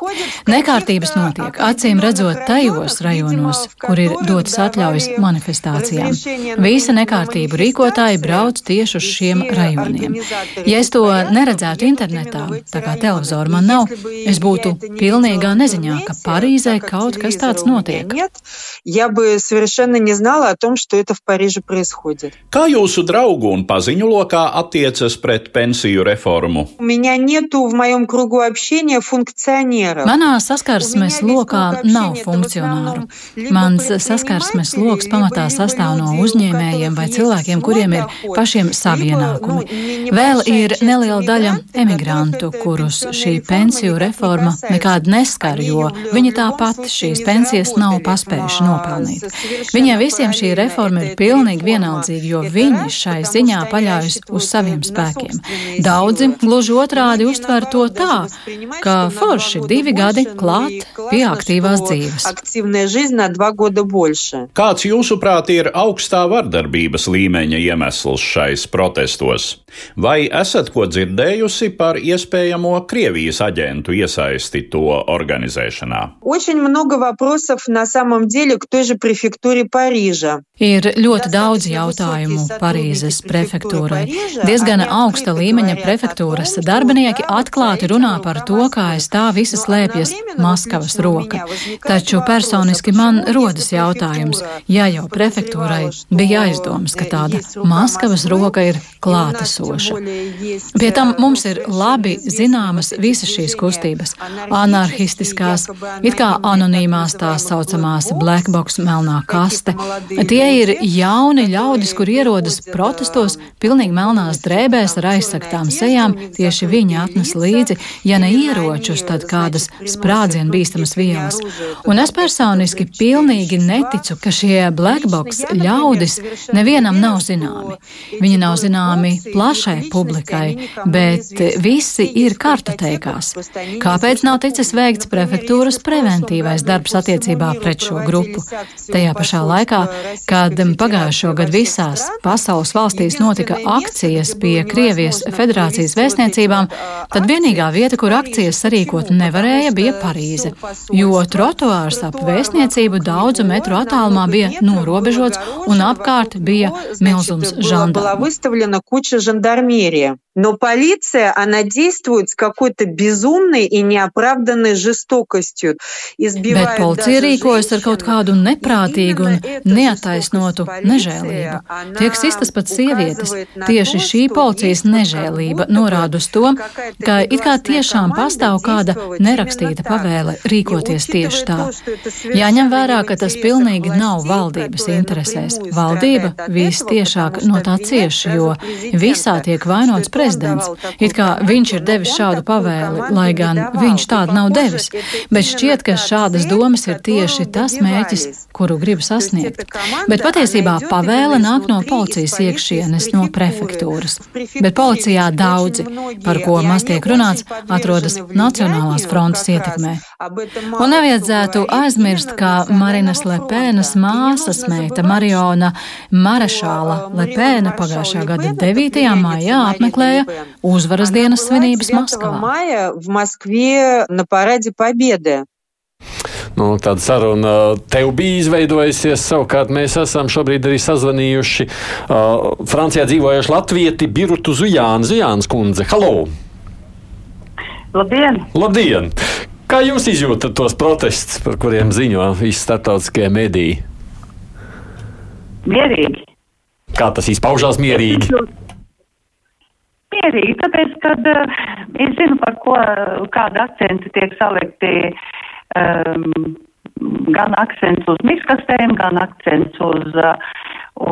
Nekārtības notiek, acīm redzot, tajos rajonos, kur ir dotas atļaujas manifestācijām. Visa nekārtību rīkotāji brauc tieši uz šiem rajoniem. Ja es to neredzētu internetā, tā kā televizoru man nav, es būtu būtu pilnīgā neziņā, ka Parīzē kaut kas tāds notiek. Kā jūsu draugu un paziņu lokā attiecas pret pensiju reformu? Manā saskarsmes lokā nav funkcionāru. Mans saskarsmes lokus pamatā sastāv no uzņēmējiem vai cilvēkiem, kuriem ir pašiem savi ienākumi. Vēl ir neliela daļa emigrantu, kurus šī pensiju reforma reforma nekādu neskar, jo viņi tāpat šīs pensijas nav paspējuši nopelnīt. Viņiem visiem šī reforma ir pilnīgi vienaldzīga, jo viņi šai ziņā paļaujas uz saviem spēkiem. Daudzi gluži otrādi uztver to tā, ka forši divi gadi klāt pie aktīvās dzīves. Kāds jūsuprāt ir augstā vardarbības līmeņa iemesls šais protestos? Vai esat ko dzirdējusi par iespējamo Krievijas aģentu iesaisti? Iesaisti to organizēšanā? Ir ļoti daudz jautājumu Parīzes prefektūrai. Diezgan augsta līmeņa prefektūras darbinieki atklāti runā par to, kā aiz tā visa slēpjas Maskavas roka. Taču personiski man rodas jautājums, ja jau prefektūrai bija aizdomas, ka tāda Maskavas roka ir klātesoša. Pie tam mums ir labi zināmas visas šīs kustības anarchistiskās, it kā anonīmās tās saucamās black box melnā kaste. Tie ir jauni ļaudis, kur ierodas protestos pilnīgi melnās drēbēs ar aizsaktām sejām. Tieši viņi atnes līdzi, ja ne ieročus, tad kādas sprādzienu bīstamas vielas. Un es personiski pilnīgi neticu, ka šie black box ļaudis nevienam nav zināmi. Viņi nav zināmi plašai publikai, bet visi ir kartoteikās. Kāpēc? Kāpēc nav ticis veikts prefektūras preventīvais darbs attiecībā pret šo grupu? Tajā pašā laikā, kad pagājušo gadu visās pasaules valstīs notika akcijas pie Krievijas federācijas vēstniecībām, tad vienīgā vieta, kur akcijas sarīkot nevarēja, bija Parīze, jo trotuārs ap vēstniecību daudzu metru attālumā bija norobežots un apkārt bija milzums žandarmu. Но полиция, она действует с какой-то безумной и неоправданной жестокостью. Bet policija rīkojas ar kaut kādu neprātīgu un neataisnotu nežēlību. Tiek sistas pat sievietes. Tieši šī policijas nežēlība norāda uz to, ka it kā tiešām pastāv kāda nerakstīta pavēle rīkoties tieši tā. Jāņem vērā, ka tas pilnīgi nav valdības interesēs. Valdība vistiešāk no tā cieši, jo visā tiek vainots prezidents. It kā viņš ir devis šādu pavēli, lai gan viņš tādu nav devis. Bet šķiet, ka šādas domas ir tieši tas mērķis, kuru grib sasniegt. Bet patiesībā pavēle nāk no policijas iekšienes, no prefektūras. Bet policijā daudzi, par ko maz tiek runāts, atrodas Nacionālās frontes ietekmē. Un nevajadzētu aizmirst, ka Marinas Lepēnas māsas meita Mariona Marešāla Lepēna pagājušā gada 9. maijā apmeklēja uzvaras dienas svinības Maskavā. Nu, tāda saruna tev bija izveidojusies. Savukārt mēs esam šobrīd arī sazvanījuši uh, Francijā dzīvojuši latvieti Birutu Zujānu, Zujānas kundze. Halo! Labdien! Labdien! Kā jūs izjūtat tos protestus, par kuriem ziņo visi starptautiskie mediji? Mierīgi. Kā tas izpaužās mierīgi? Mierīgi, tāpēc, ka uh, es zinu, par ko kāda akcenti tiek salikti um, gan akcents uz miskastēm, gan akcents uz,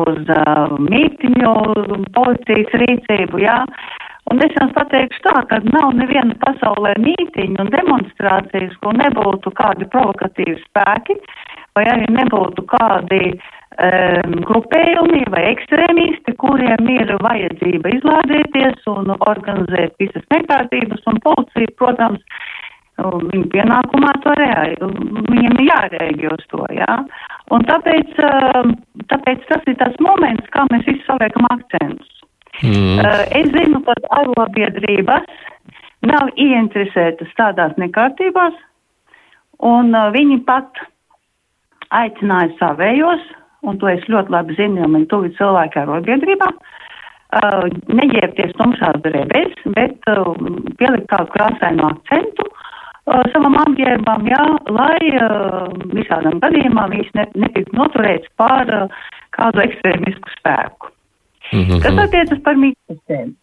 uz uh, mītiņu policijas rīcību, jā. Un es jums pateikšu tā, ka nav neviena pasaulē mītiņu un demonstrācijas, kur nebūtu kādi provokatīvi spēki, vai arī nebūtu kādi um, grupējumi vai ekstrēmisti, kuriem ir vajadzība izlādēties un organizēt visas nekārtības, un policija, protams, Viņa pienākumā to reaģē, viņam ir jārēģē uz to, jā. Un tāpēc, um, tāpēc tas ir tas moments, kā mēs visi saliekam akcentus. Mm. Uh, es zinu, ka arobiedrības nav ieinteresētas tādās nekārtībās, un uh, viņi pat aicināja savējos, un to es ļoti labi zinu, jo man tuvi cilvēki arobiedrībā, uh, neģērbties tumšās drēbēs, bet pielikt kādu krāsainu akcentu savam apģērbam, jā, lai visādam gadījumam viņš ne, netiktu noturēts pār kādu ekstrēmisku spēku. Mm -hmm. Kas attiecas par mikrosēm?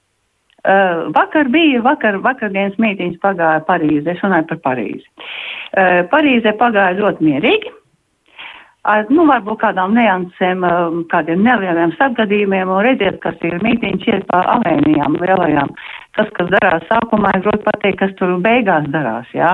Uh, vakar bija, vakar, vakardienas mītīņas pagāja Parīzē, es runāju par Parīzi. Uh, Parīzē pagāja ļoti mierīgi, ar, nu, varbūt kādām neansēm, uh, kādiem nelieliem sagadījumiem, un redziet, kas ir mītīņas iet pa avēnijām lielajām. Tas, kas darās sākumā, ir grūti pateikt, kas tur beigās darās, jā.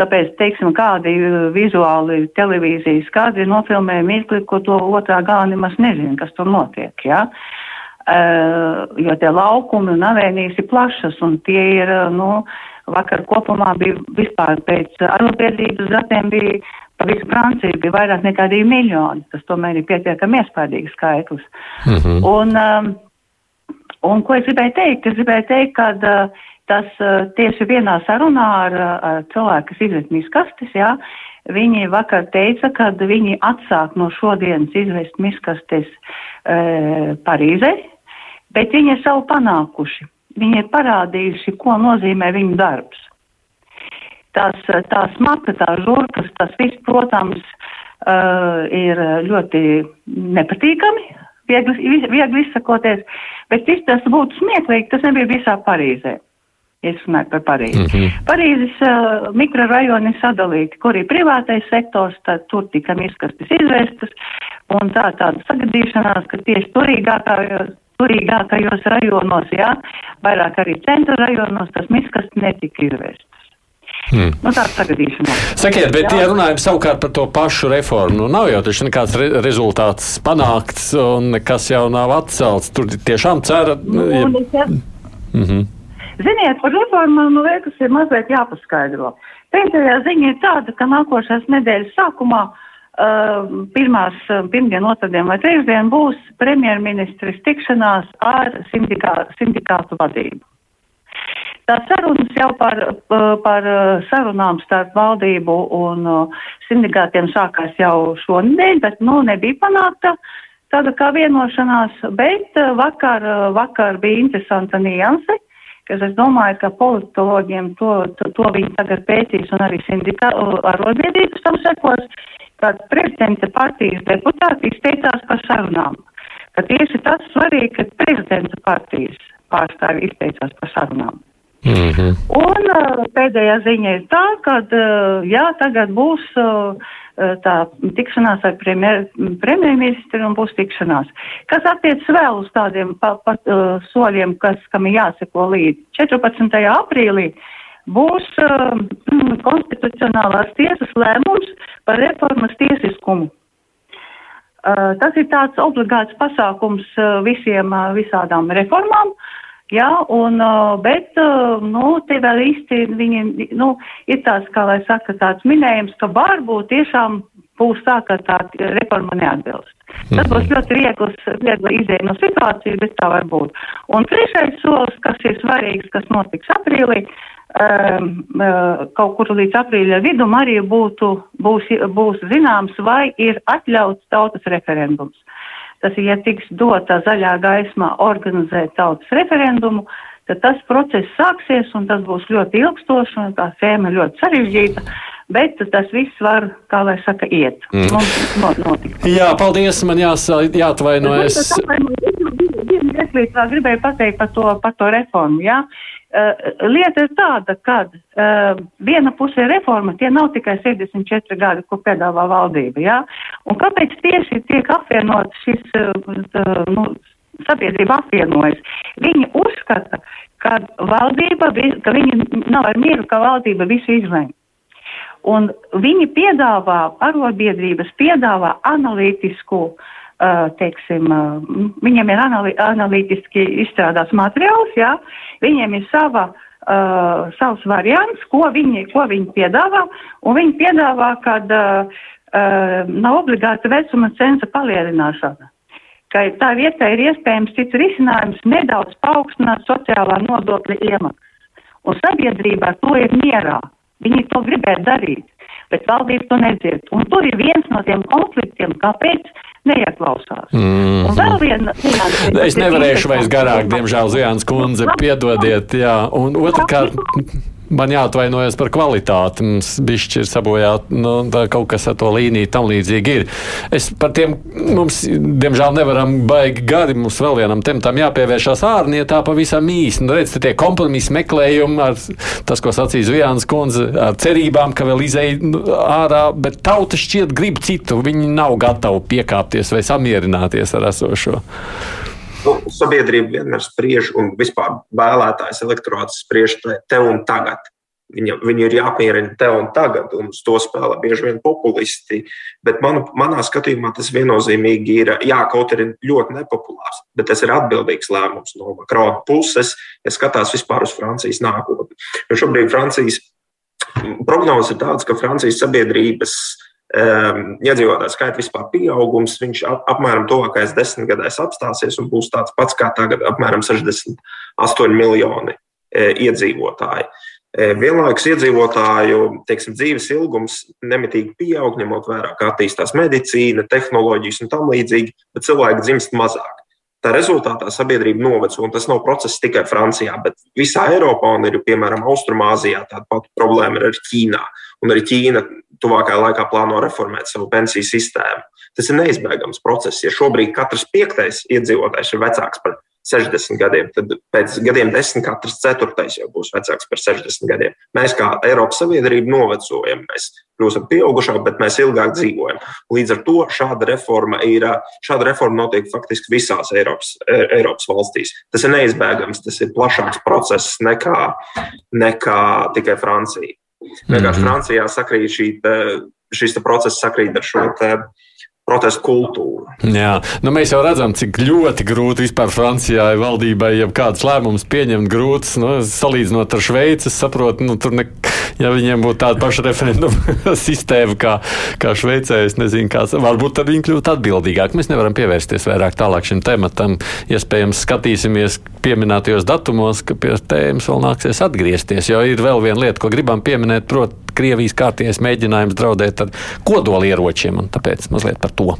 Tāpēc, teiksim, kādi vizuāli televīzijas, kādi ir nofilmēja mirkli, ko to otrā galā nemaz nezina, kas tur notiek, jā. Uh, jo tie laukumi un avēnijas ir plašas, un tie ir, uh, nu, vakar kopumā bija vispār pēc arotbiedrības datiem bija pa visu Franciju bija vairāk nekā divi miljoni. Tas tomēr ir pietiekami iespaidīgs skaitlis. Mm -hmm. un, um, un ko es gribēju teikt? Es gribēju teikt, ka tas tieši vienā sarunā ar, ar cilvēku, kas izvest miskastes, jā, viņi vakar teica, ka viņi atsāk no šodienas izvest miskastes uh, Parīzē, bet viņi ir savu panākuši. Viņi ir parādījuši, ko nozīmē viņu darbs. Tās, tās maka, tās žurkas, tas viss, protams, uh, ir ļoti nepatīkami, viegli, viegli izsakoties, bet viss tas būtu smieklīgi, tas nebija visā Parīzē. Es runāju par Parīzi. Mm -hmm. Parīzes uh, mikrorajoni sadalīti, kur ir privātais sektors, tad tur tika miskastes izvestas, un tā tāda sagadīšanās, ka tieši turīgākā turīgākajos rajonos, jā, vairāk arī centra rajonos tas miskas netika izvērsts. Hmm. Nu. Sakiet, bet, jā. ja runājam savukārt par to pašu reformu, nu nav jau taču nekāds re rezultāts panākts un nekas jau nav atcelts. Tur tiešām cera. Nu, ja... Mm -hmm. Ziniet, par reformu man liekas ir mazliet jāpaskaidro. Pēdējā ziņa ir tāda, ka nākošās nedēļas sākumā uh, pirmās, ehm, pirmdien, otrdien vai trešdien būs premjerministres tikšanās ar sindikā, sindikātu vadību. Tā sarunas jau par, par sarunām starp valdību un sindikātiem sākās jau šonadēļ, bet, nu, nebija panākta tāda kā vienošanās, bet vakar, vakar bija interesanta nianse, kas es domāju, ka politologiem to, to, to viņi tagad pētīs un arī sindikā arotbiedrības tam sekos, kad prezidenta partijas deputāti izteicās par sarunām. Ka tieši tas svarīgi, ka prezidenta partijas pārstāvi izteicās par sarunām. Mm -hmm. Un uh, pēdējā ziņa ir tā, ka, uh, jā, tagad būs uh, tā tikšanās ar premjer, premjerministru un būs tikšanās. Kas attiec vēl uz tādiem pa, pa, uh, soļiem, kas, kam ir jāseko līdzi. 14. aprīlī būs uh, konstitucionālās tiesas lēmums par reformas tiesiskumu. Uh, tas ir tāds obligāts pasākums uh, visiem, uh, visādām reformām. Jā, un, bet, nu, te vēl īsti viņi, nu, ir tāds, kā lai saka, tāds minējums, ka varbūt tiešām būs tā, ka tā reforma neatbilst. Tas būs mhm. ļoti viegls, viegli izēja no situācijas, bet tā var būt. Un trešais solis, kas ir svarīgs, kas notiks aprīlī, uh, kaut kur līdz aprīļa vidum arī būtu, būs, būs zināms, vai ir atļauts tautas referendums. Tas, ja tiks dota zaļā gaismā organizēt tautas referendumu, tad tas process sāksies un tas būs ļoti ilgstošs un tā sēma ļoti sarežģīta. Bet tas viss var, kā lai saka, iet. Mm. Mums notikt. Jā, paldies, man jās, jāatvainojas. Es gribēju pateikt par to, par to reformu, jā. Ja? Uh, lieta ir tāda, ka uh, viena puse ir reforma, tie nav tikai 64 gadi, ko piedāvā valdība. Ja? Un kāpēc tieši tiek apvienot šis, uh, nu, sabiedrība apvienojas? Viņi uzskata, ka valdība, ka viņi nav ar mieru, ka valdība visu izlēma. Un viņi piedāvā, arotbiedrības piedāvā analītisku uh, teiksim, viņiem ir anali analītiski izstrādāts materiāls, jā, viņiem ir sava, uh, savs variants, ko viņi, ko viņi piedāvā, un viņi piedāvā, kad uh, nav obligāta vecuma censa palielināšana. Ka tā vietā ir iespējams cits risinājums nedaudz paaugstināt sociālā nodokļa iemaksas. Un sabiedrībā to ir mierā. Viņi to gribētu darīt, bet valdība to nedzird. Un tur ir viens no tiem konfliktiem, kāpēc neieklausās. Mm. Un vēl viena nianse. Es nevarēšu vairs garāk, diemžēl, Zujāns kundze, piedodiet, jā. Un otrkārt. Man jāatvainojas par kvalitāti. Mums bišķi ir sabojāta nu, kaut kas ar to līniju, tam līdzīgi ir. Es par tiem mums, diemžēl, nevaram baigi gari. Mums vēl vienam tematam jāpievēršās ārnietā pavisam īsi. Nu, redz, tie kompromisa meklējumi ar tas, ko sacīja Zvijāns kundze, ar cerībām, ka vēl izēj nu, ārā, bet tauta šķiet grib citu. Viņi nav gatavi piekāpties vai samierināties ar esošo. Nu, sabiedrība vienmēr spriež, un vispār vēlētājs elektorāts spriež te, un tagad. Viņa, viņi ir jāapmierina te un tagad, un uz to spēlē bieži vien populisti. Bet manu, manā skatījumā tas viennozīmīgi ir, jā, kaut arī ļoti nepopulārs, bet tas ir atbildīgs lēmums no Makrona puses, ja skatās vispār uz Francijas nākotni. Jo šobrīd Francijas prognozes ir tādas, ka Francijas sabiedrības um, iedzīvotāju skaita vispār pieaugums, viņš ap, apmēram tuvākais desmitgadēs apstāsies un būs tāds pats kā tagad, apmēram 68 miljoni e, iedzīvotāji. E, vienlaikus iedzīvotāju teiksim, dzīves ilgums nemitīgi pieaug, ņemot vērā, kā attīstās medicīna, tehnoloģijas un tam līdzīgi, bet cilvēki dzimst mazāk. Tā rezultātā sabiedrība noveco, un tas nav process tikai Francijā, bet visā Eiropā un ir, piemēram, Austrumāzijā tāda pati problēma ir ar Ķīnā. Un arī Ķīna tuvākajā laikā plāno reformēt savu pensiju sistēmu. Tas ir neizbēgams process. Ja šobrīd katrs piektais iedzīvotājs ir vecāks par 60 gadiem, tad pēc gadiem desmit katrs ceturtais jau būs vecāks par 60 gadiem. Mēs kā Eiropas Savienība novecojam, mēs kļūstam pieaugušāki, bet mēs ilgāk dzīvojam. Līdz ar to šāda reforma, ir, šāda reforma notiek faktiski visās Eiropas, Eiropas valstīs. Tas ir neizbēgams, tas ir plašāks process nekā, nekā tikai Francija. Vienkārši mm. Francijā sakrīt šī, šis process sakrīt ar šo protestu kultūru. Jā, nu mēs jau redzam, cik ļoti grūti vispār Francijā valdībai jau kādas lēmumus pieņemt grūtas. Nu, salīdzinot ar Šveici, saprotu, nu, tur ne, ja viņiem būtu tāda paša referenduma sistēma kā, kā Šveicē, es nezinu, kāds, varbūt tad viņi kļūtu atbildīgāki. Mēs nevaram pievērsties vairāk tālāk šim tematam. Iespējams, skatīsimies pieminētajos datumos, ka pie tēmas vēl nāksies atgriezties, jo ir vēl viena lieta, ko gribam pieminēt, proti, Krievijas kārties mēģinājums draudēt ar kodolieročiem, un tāpēc mazliet par to.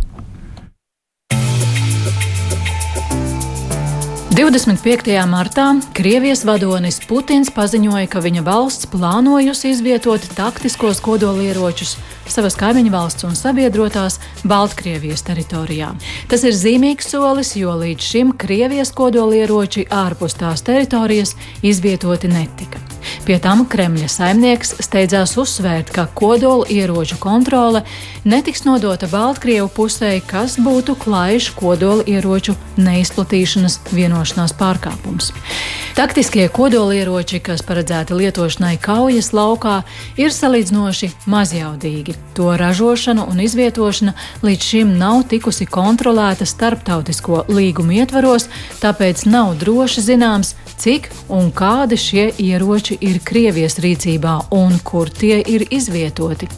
25. martā Krievijas vadonis Putins paziņoja, ka viņa valsts plānojusi izvietot taktiskos kodolieročus savas kaimiņu valsts un sabiedrotās Baltkrievijas teritorijā. Tas ir zīmīgs solis, jo līdz šim Krievijas kodolieroči ārpus tās teritorijas izvietoti netika. Pie tam Kremļa saimnieks steidzās uzsvērt, ka kodola ieroču kontrole netiks nodota Baltkrievu pusē, kas būtu klājš kodola ieroču neizplatīšanas vienošanās pārkāpums. Taktiskie kodolieroči, kas paredzēti lietošanai kaujas laukā, ir salīdzinoši mazjaudīgi. To ražošana un izvietošana līdz šim nav tikusi kontrolēta starptautisko līgumu ietvaros, tāpēc nav droši zināms, cik un kādi šie ieroči ir Krievijas rīcībā un kur tie ir izvietoti.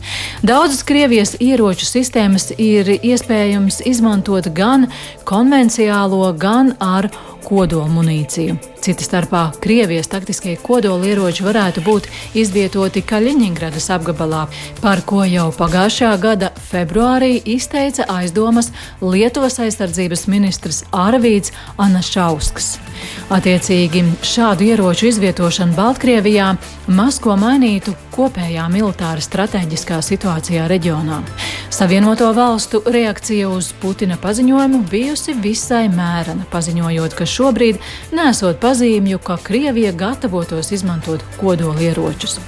Daudzas Krievijas ieroču sistēmas ir iespējams izmantot gan konvenciālo, gan ar kodolmunīciju. Cita starpā Krievijas taktiskie kodolieroči varētu būt izvietoti Kaļiņģeradas apgabalā, par ko jau pagājušā gada februārī izteica aizdomas Lietuvas aizsardzības ministrs Arvīds Anašausks. Attiecīgi šādu ieroču izvietošana Baltkrievijā maz ko mainītu kopējā militāra strateģiskā situācijā reģionā. Savienoto valstu reakcija uz Putina paziņojumu bijusi visai mērena, paziņojot, ka šobrīd nesot pazīmju, ka Krievija gatavotos izmantot kodolieročus.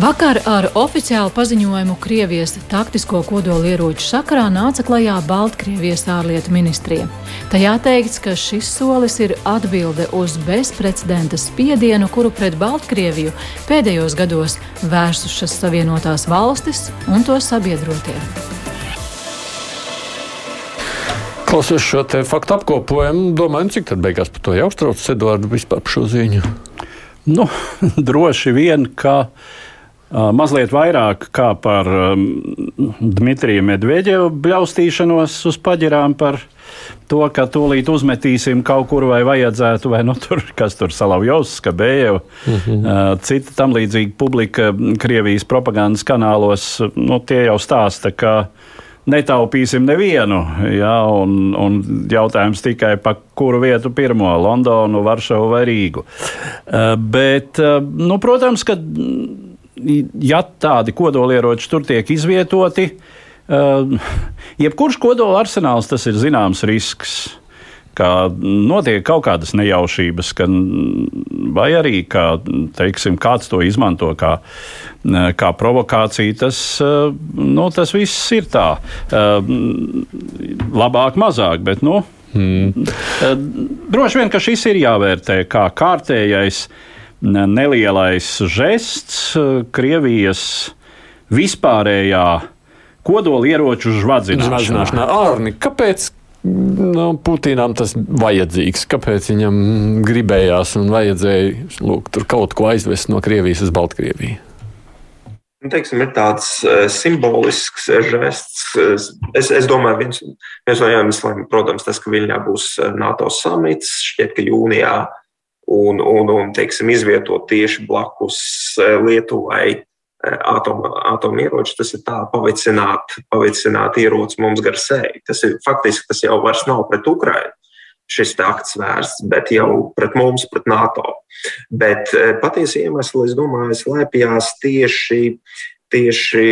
Vakar ar oficiālu paziņojumu Krievijas taktisko kodolieroču sakarā nāca klajā Baltkrievijas ārlietu ministrija. Tajā teikts, ka šis solis ir atbilde uz bezprecedenta spiedienu, kuru pret Baltkrieviju pēdējos gados vērsušas Savienotās valstis un to sabiedrotie. Klausos šo faktu apkopojumu, domāju, cik tad beigās par to jāuztraucas Eduardu vispār par šo ziņu? Nu, droši vien, ka mazliet vairāk kā par um, Dmitriju Medvedevu bļaustīšanos uz paģirām par to, ka tūlīt uzmetīsim kaut kur vai vajadzētu, vai nu tur, kas tur Salavjovs, Skabējev, mm -hmm. uh, cita tam līdzīga publika Krievijas propagandas kanālos, nu, tie jau stāsta, ka netaupīsim nevienu. Ja, un, un jautājums tikai par kuru vietu pirmo - Londonu, Varšavu vai Rīgu. Uh, bet, uh, nu, protams, ka ja tādi kodolieroči tur tiek izvietoti, uh, jebkurš kodola arsenāls tas ir zināms risks ka notiek kaut kādas nejaušības, ka, vai arī ka, teiksim, kāds to izmanto kā, kā provokāciju. Tas, nu, tas viss ir tā. Labāk, mazāk, bet nu, hmm. droši vien, ka šis ir jāvērtē kā kārtējais nelielais žests Krievijas vispārējā kodolieroču žvadzināšanā. Arni, kāpēc Nu, Putinam tas vajadzīgs. Kāpēc viņam gribējās un vajadzēja lūk, kaut ko aizvest no Krievijas uz Baltkrieviju? Nu, teiksim, ir tāds uh, simbolisks žests. Es, es domāju, viens, viens no iemesliem, protams, tas, ka Viļņā būs NATO samits, šķiet, ka jūnijā, un, un, un teiksim, izvietot tieši blakus Lietuvai atomieroči, tas ir tā pavicināt, pavicināt ieroci mums gar seju. Tas ir faktiski tas jau vairs nav pret Ukrainu. Šis akts vērsts, bet jau pret mums, pret NATO. Bet patiesi iemesli, es domāju, slēpjas tieši, tieši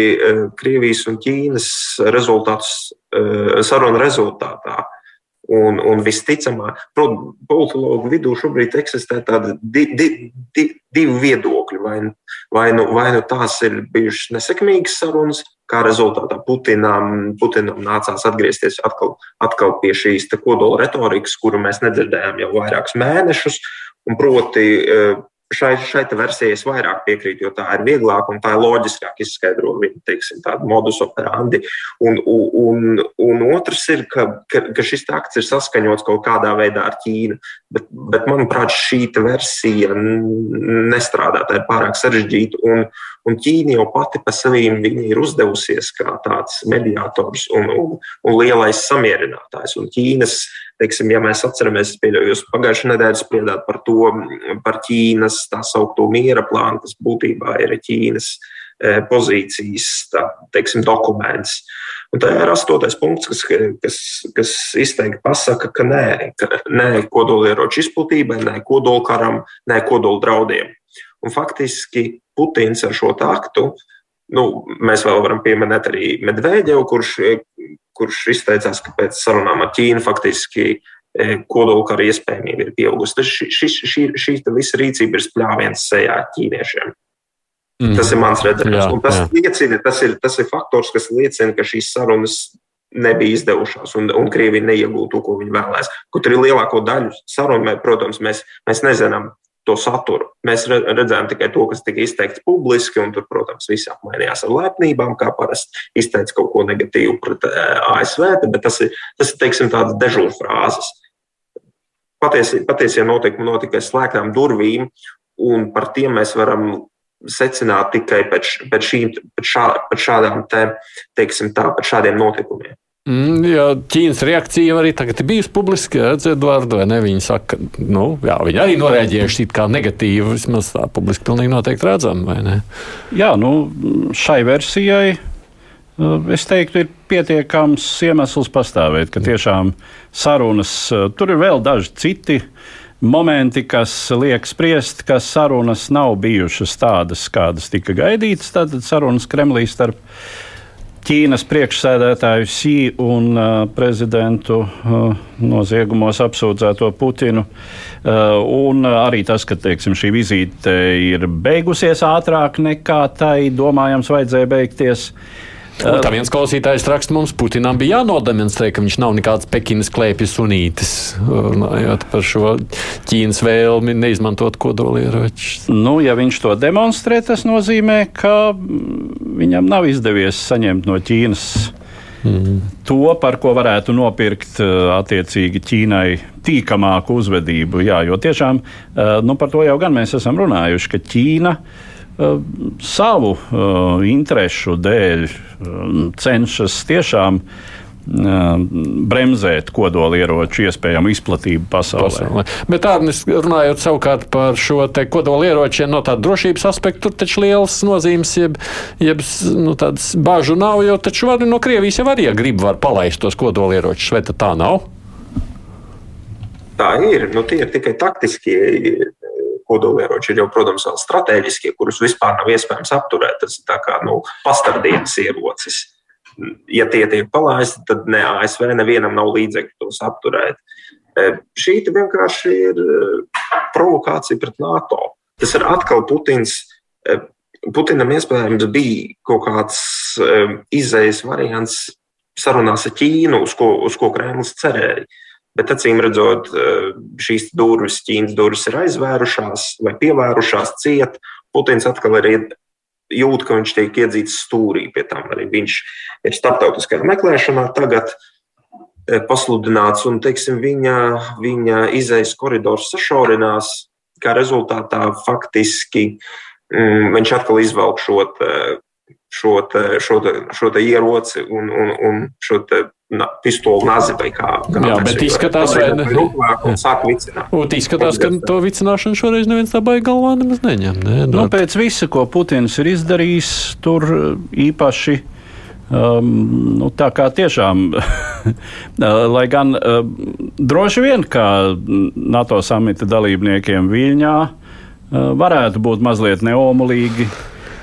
Krievijas un Ķīnas rezultātus, sarunu rezultātā. Un, un visticamāk, politologu vidū šobrīd eksistē tādi di, di, di, divi viedokļi. Vai, vai, nu, vai nu tās ir bijušas nesekmīgas sarunas, kā rezultātā Putinam, Putinam nācās atgriezties atkal, atkal pie šīs kodola retorikas, kuru mēs nedzirdējām jau vairākus mēnešus. Proti, eh, šai, šai versijai es vairāk piekrītu, jo tā ir vieglāk un tā ir loģiskāk izskaidro viņa teiksim, modus operandi. Un, un, un otrs ir, ka, ka, ka šis akts ir saskaņots kaut kādā veidā ar Ķīnu. Bet, bet manuprāt, šī versija nestrādā, tā ir pārāk sarežģīta. Un, un Ķīna jau pati par sevi ir uzdevusies kā tāds mediātors un, un, un lielais samierinātājs. Un Ķīnas teiksim, ja mēs atceramies, jūs pagājušajā nedēļā spriedāt par to, par Ķīnas tā saucamo miera plānu, kas būtībā ir Ķīnas pozīcijas tā, teiksim, dokuments. Un tā ir astotais punkts, kas, kas, kas izteikti pasaka, ka nē, ka nē kodolieroču izplatībai, nē kodolkaram, nē kodola draudiem. Un faktiski Putins ar šo aktu, nu, mēs vēl varam pieminēt arī Medvedevu, kurš, kurš izteicās, ka pēc sarunām ar Ķīnu faktiski E, kodolkara iespējamība ir pieaugusi. Tas šī, šī, šī, šī visa rīcība ir spļāviens sejā ķīniešiem. Mm. Tas ir mans redzējums. Tas, liecina, tas, ir, tas ir faktors, kas liecina, ka šīs sarunas nebija izdevušās, un, un Krievija neiegūta to, ko viņi vēlējās. Kaut arī lielāko daļu sarunu, protams, mēs, mēs nezinām to saturu. Mēs redzējām tikai to, kas tika izteikts publiski, un tur, protams, visi apmainījās ar lepnībām, kā parasti izteica kaut ko negatīvu pret ASV, bet tas ir, tas ir teiksim, tādas dežūra frāzes patiesi, patiesie notikumi notika aiz slēgtām durvīm, un par tiem mēs varam secināt tikai pēc, pēc, šī, pēc, šā, pēc šādām, te, teiksim tā, pēc šādiem notikumiem. Mm, jā, Ķīnas reakcija arī tagad ir bijusi publiska, Edvards, vai ne? Viņi saka, nu, jā, viņi arī norēģējuši it kā negatīvi, vismaz tā publiski pilnīgi noteikti redzam, vai ne? Jā, nu, šai versijai Eh, es teiktu, ir pietiekams iemesls pastāvēt, ka tiešām sarunas, eh, tur ir vēl daži citi momenti, kas liek spriest, ka sarunas nav bijušas tādas, kādas tika gaidītas. Tātad sarunas Kremlī starp Ķīnas priekšsēdētāju Sī un uh, prezidentu uh, noziegumos apsūdzēto Putinu. Uh, un arī tas, ka teiksim, šī vizīte ir beigusies ātrāk nekā tai domājams vajadzēja beigties. Uh, Un tā viens klausītājs raksta mums, Putinam bija jānodemonstrē, ka viņš nav nekāds Pekinas klēpjas sunītis, runājot par šo Ķīnas vēlmi neizmantot kodolieročus. Nu, ja viņš to demonstrē, tas nozīmē, ka viņam nav izdevies saņemt no Ķīnas Mm. To, par ko varētu nopirkt attiecīgi Ķīnai tīkamāku uzvedību. Jā, jo tiešām nu, par to jau gan mēs esam runājuši, ka Ķīna uh, Uh, savu uh, interesu dēļ uh, cenšas tiešām bremzēt kodolieroču iespējamu izplatību pasaulē. pasaulē. Bet tādā runājot savukārt par šo kodolieročiem no tāda drošības aspekta, tur taču liels nozīmes, jeb, jeb nu, tādas bāžu nav, jo taču var, no Krievijas jau arī, ja grib, var palaist tos kodolieročus, vai tā nav? Tā ir. Nu, tie ir tikai taktiskie kodolieroči ir jau, protams, vēl strateģiskie, kurus vispār nav iespējams apturēt. Tas ir kā nu, pastardienas ierocis. Ja tie tiek palaisti, tad ne ASV nevienam nav līdzekļu tos apturēt. E, šī vienkārši ir e, provokācija pret NATO. Tas ir atkal Putins. E, Putinam iespējams bija kaut kāds izējas variants sarunās ar Ķīnu, uz ko, uz ko Kremlis cerēja. Bet acīm redzot, eh, šīs durvis, Ķīnas durvis ir aizvērušās vai pievērušās ciet. Putins atkal ir jūt, ka viņš tiek iedzīts stūrī. Pie tam arī viņš ir starptautiskajā meklēšanā tagad eh, pasludināts, un teiksim, viņa, viņa izējas koridors sašaurinās, kā rezultātā faktiski mm, viņš atkal izvelk šo šo, šo, šo te ieroci un, un, un šo na, pistoli nazi vai kā. kā Jā, bet izskatās, vai ne? Un sāk vicināt. Un izskatās, ka to vicināšanu šoreiz neviens tā baigi galvā nemaz neņem. Ne? Nu, pēc visa, ko Putins ir izdarījis, tur īpaši. Um, nu, tā kā tiešām, lai gan uh, droši vien kā NATO samita dalībniekiem Viļņā uh, varētu būt mazliet neomulīgi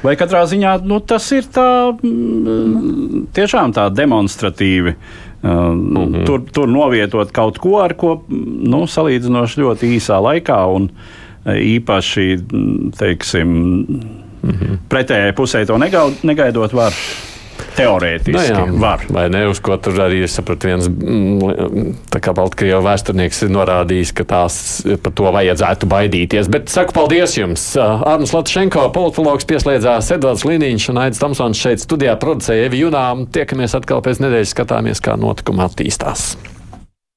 Vai katrā ziņā nu, tas ir tā, mm, tiešām tā demonstratīvi? Uh, mm -hmm. tur, tur novietot kaut ko, ar ko nu, salīdzinoši ļoti īsā laikā un uh, īpaši teiksim, mm -hmm. pretējai pusē to negaidot, var Teorētiski nu, jā, var. Vai ne? Uz ko tur arī es sapratu, viens mm, tā kā Baltkrievijas vēsturnieks ir norādījis, ka tās par to vajadzētu baidīties. Bet saku paldies jums! Arnus Latšenko, politologs pieslēdzās Edvards Liniņš un Aits Tomsons šeit studijā producēja Evi Junām. Tiekamies atkal pēc nedēļas, skatāmies, kā notikumi attīstās.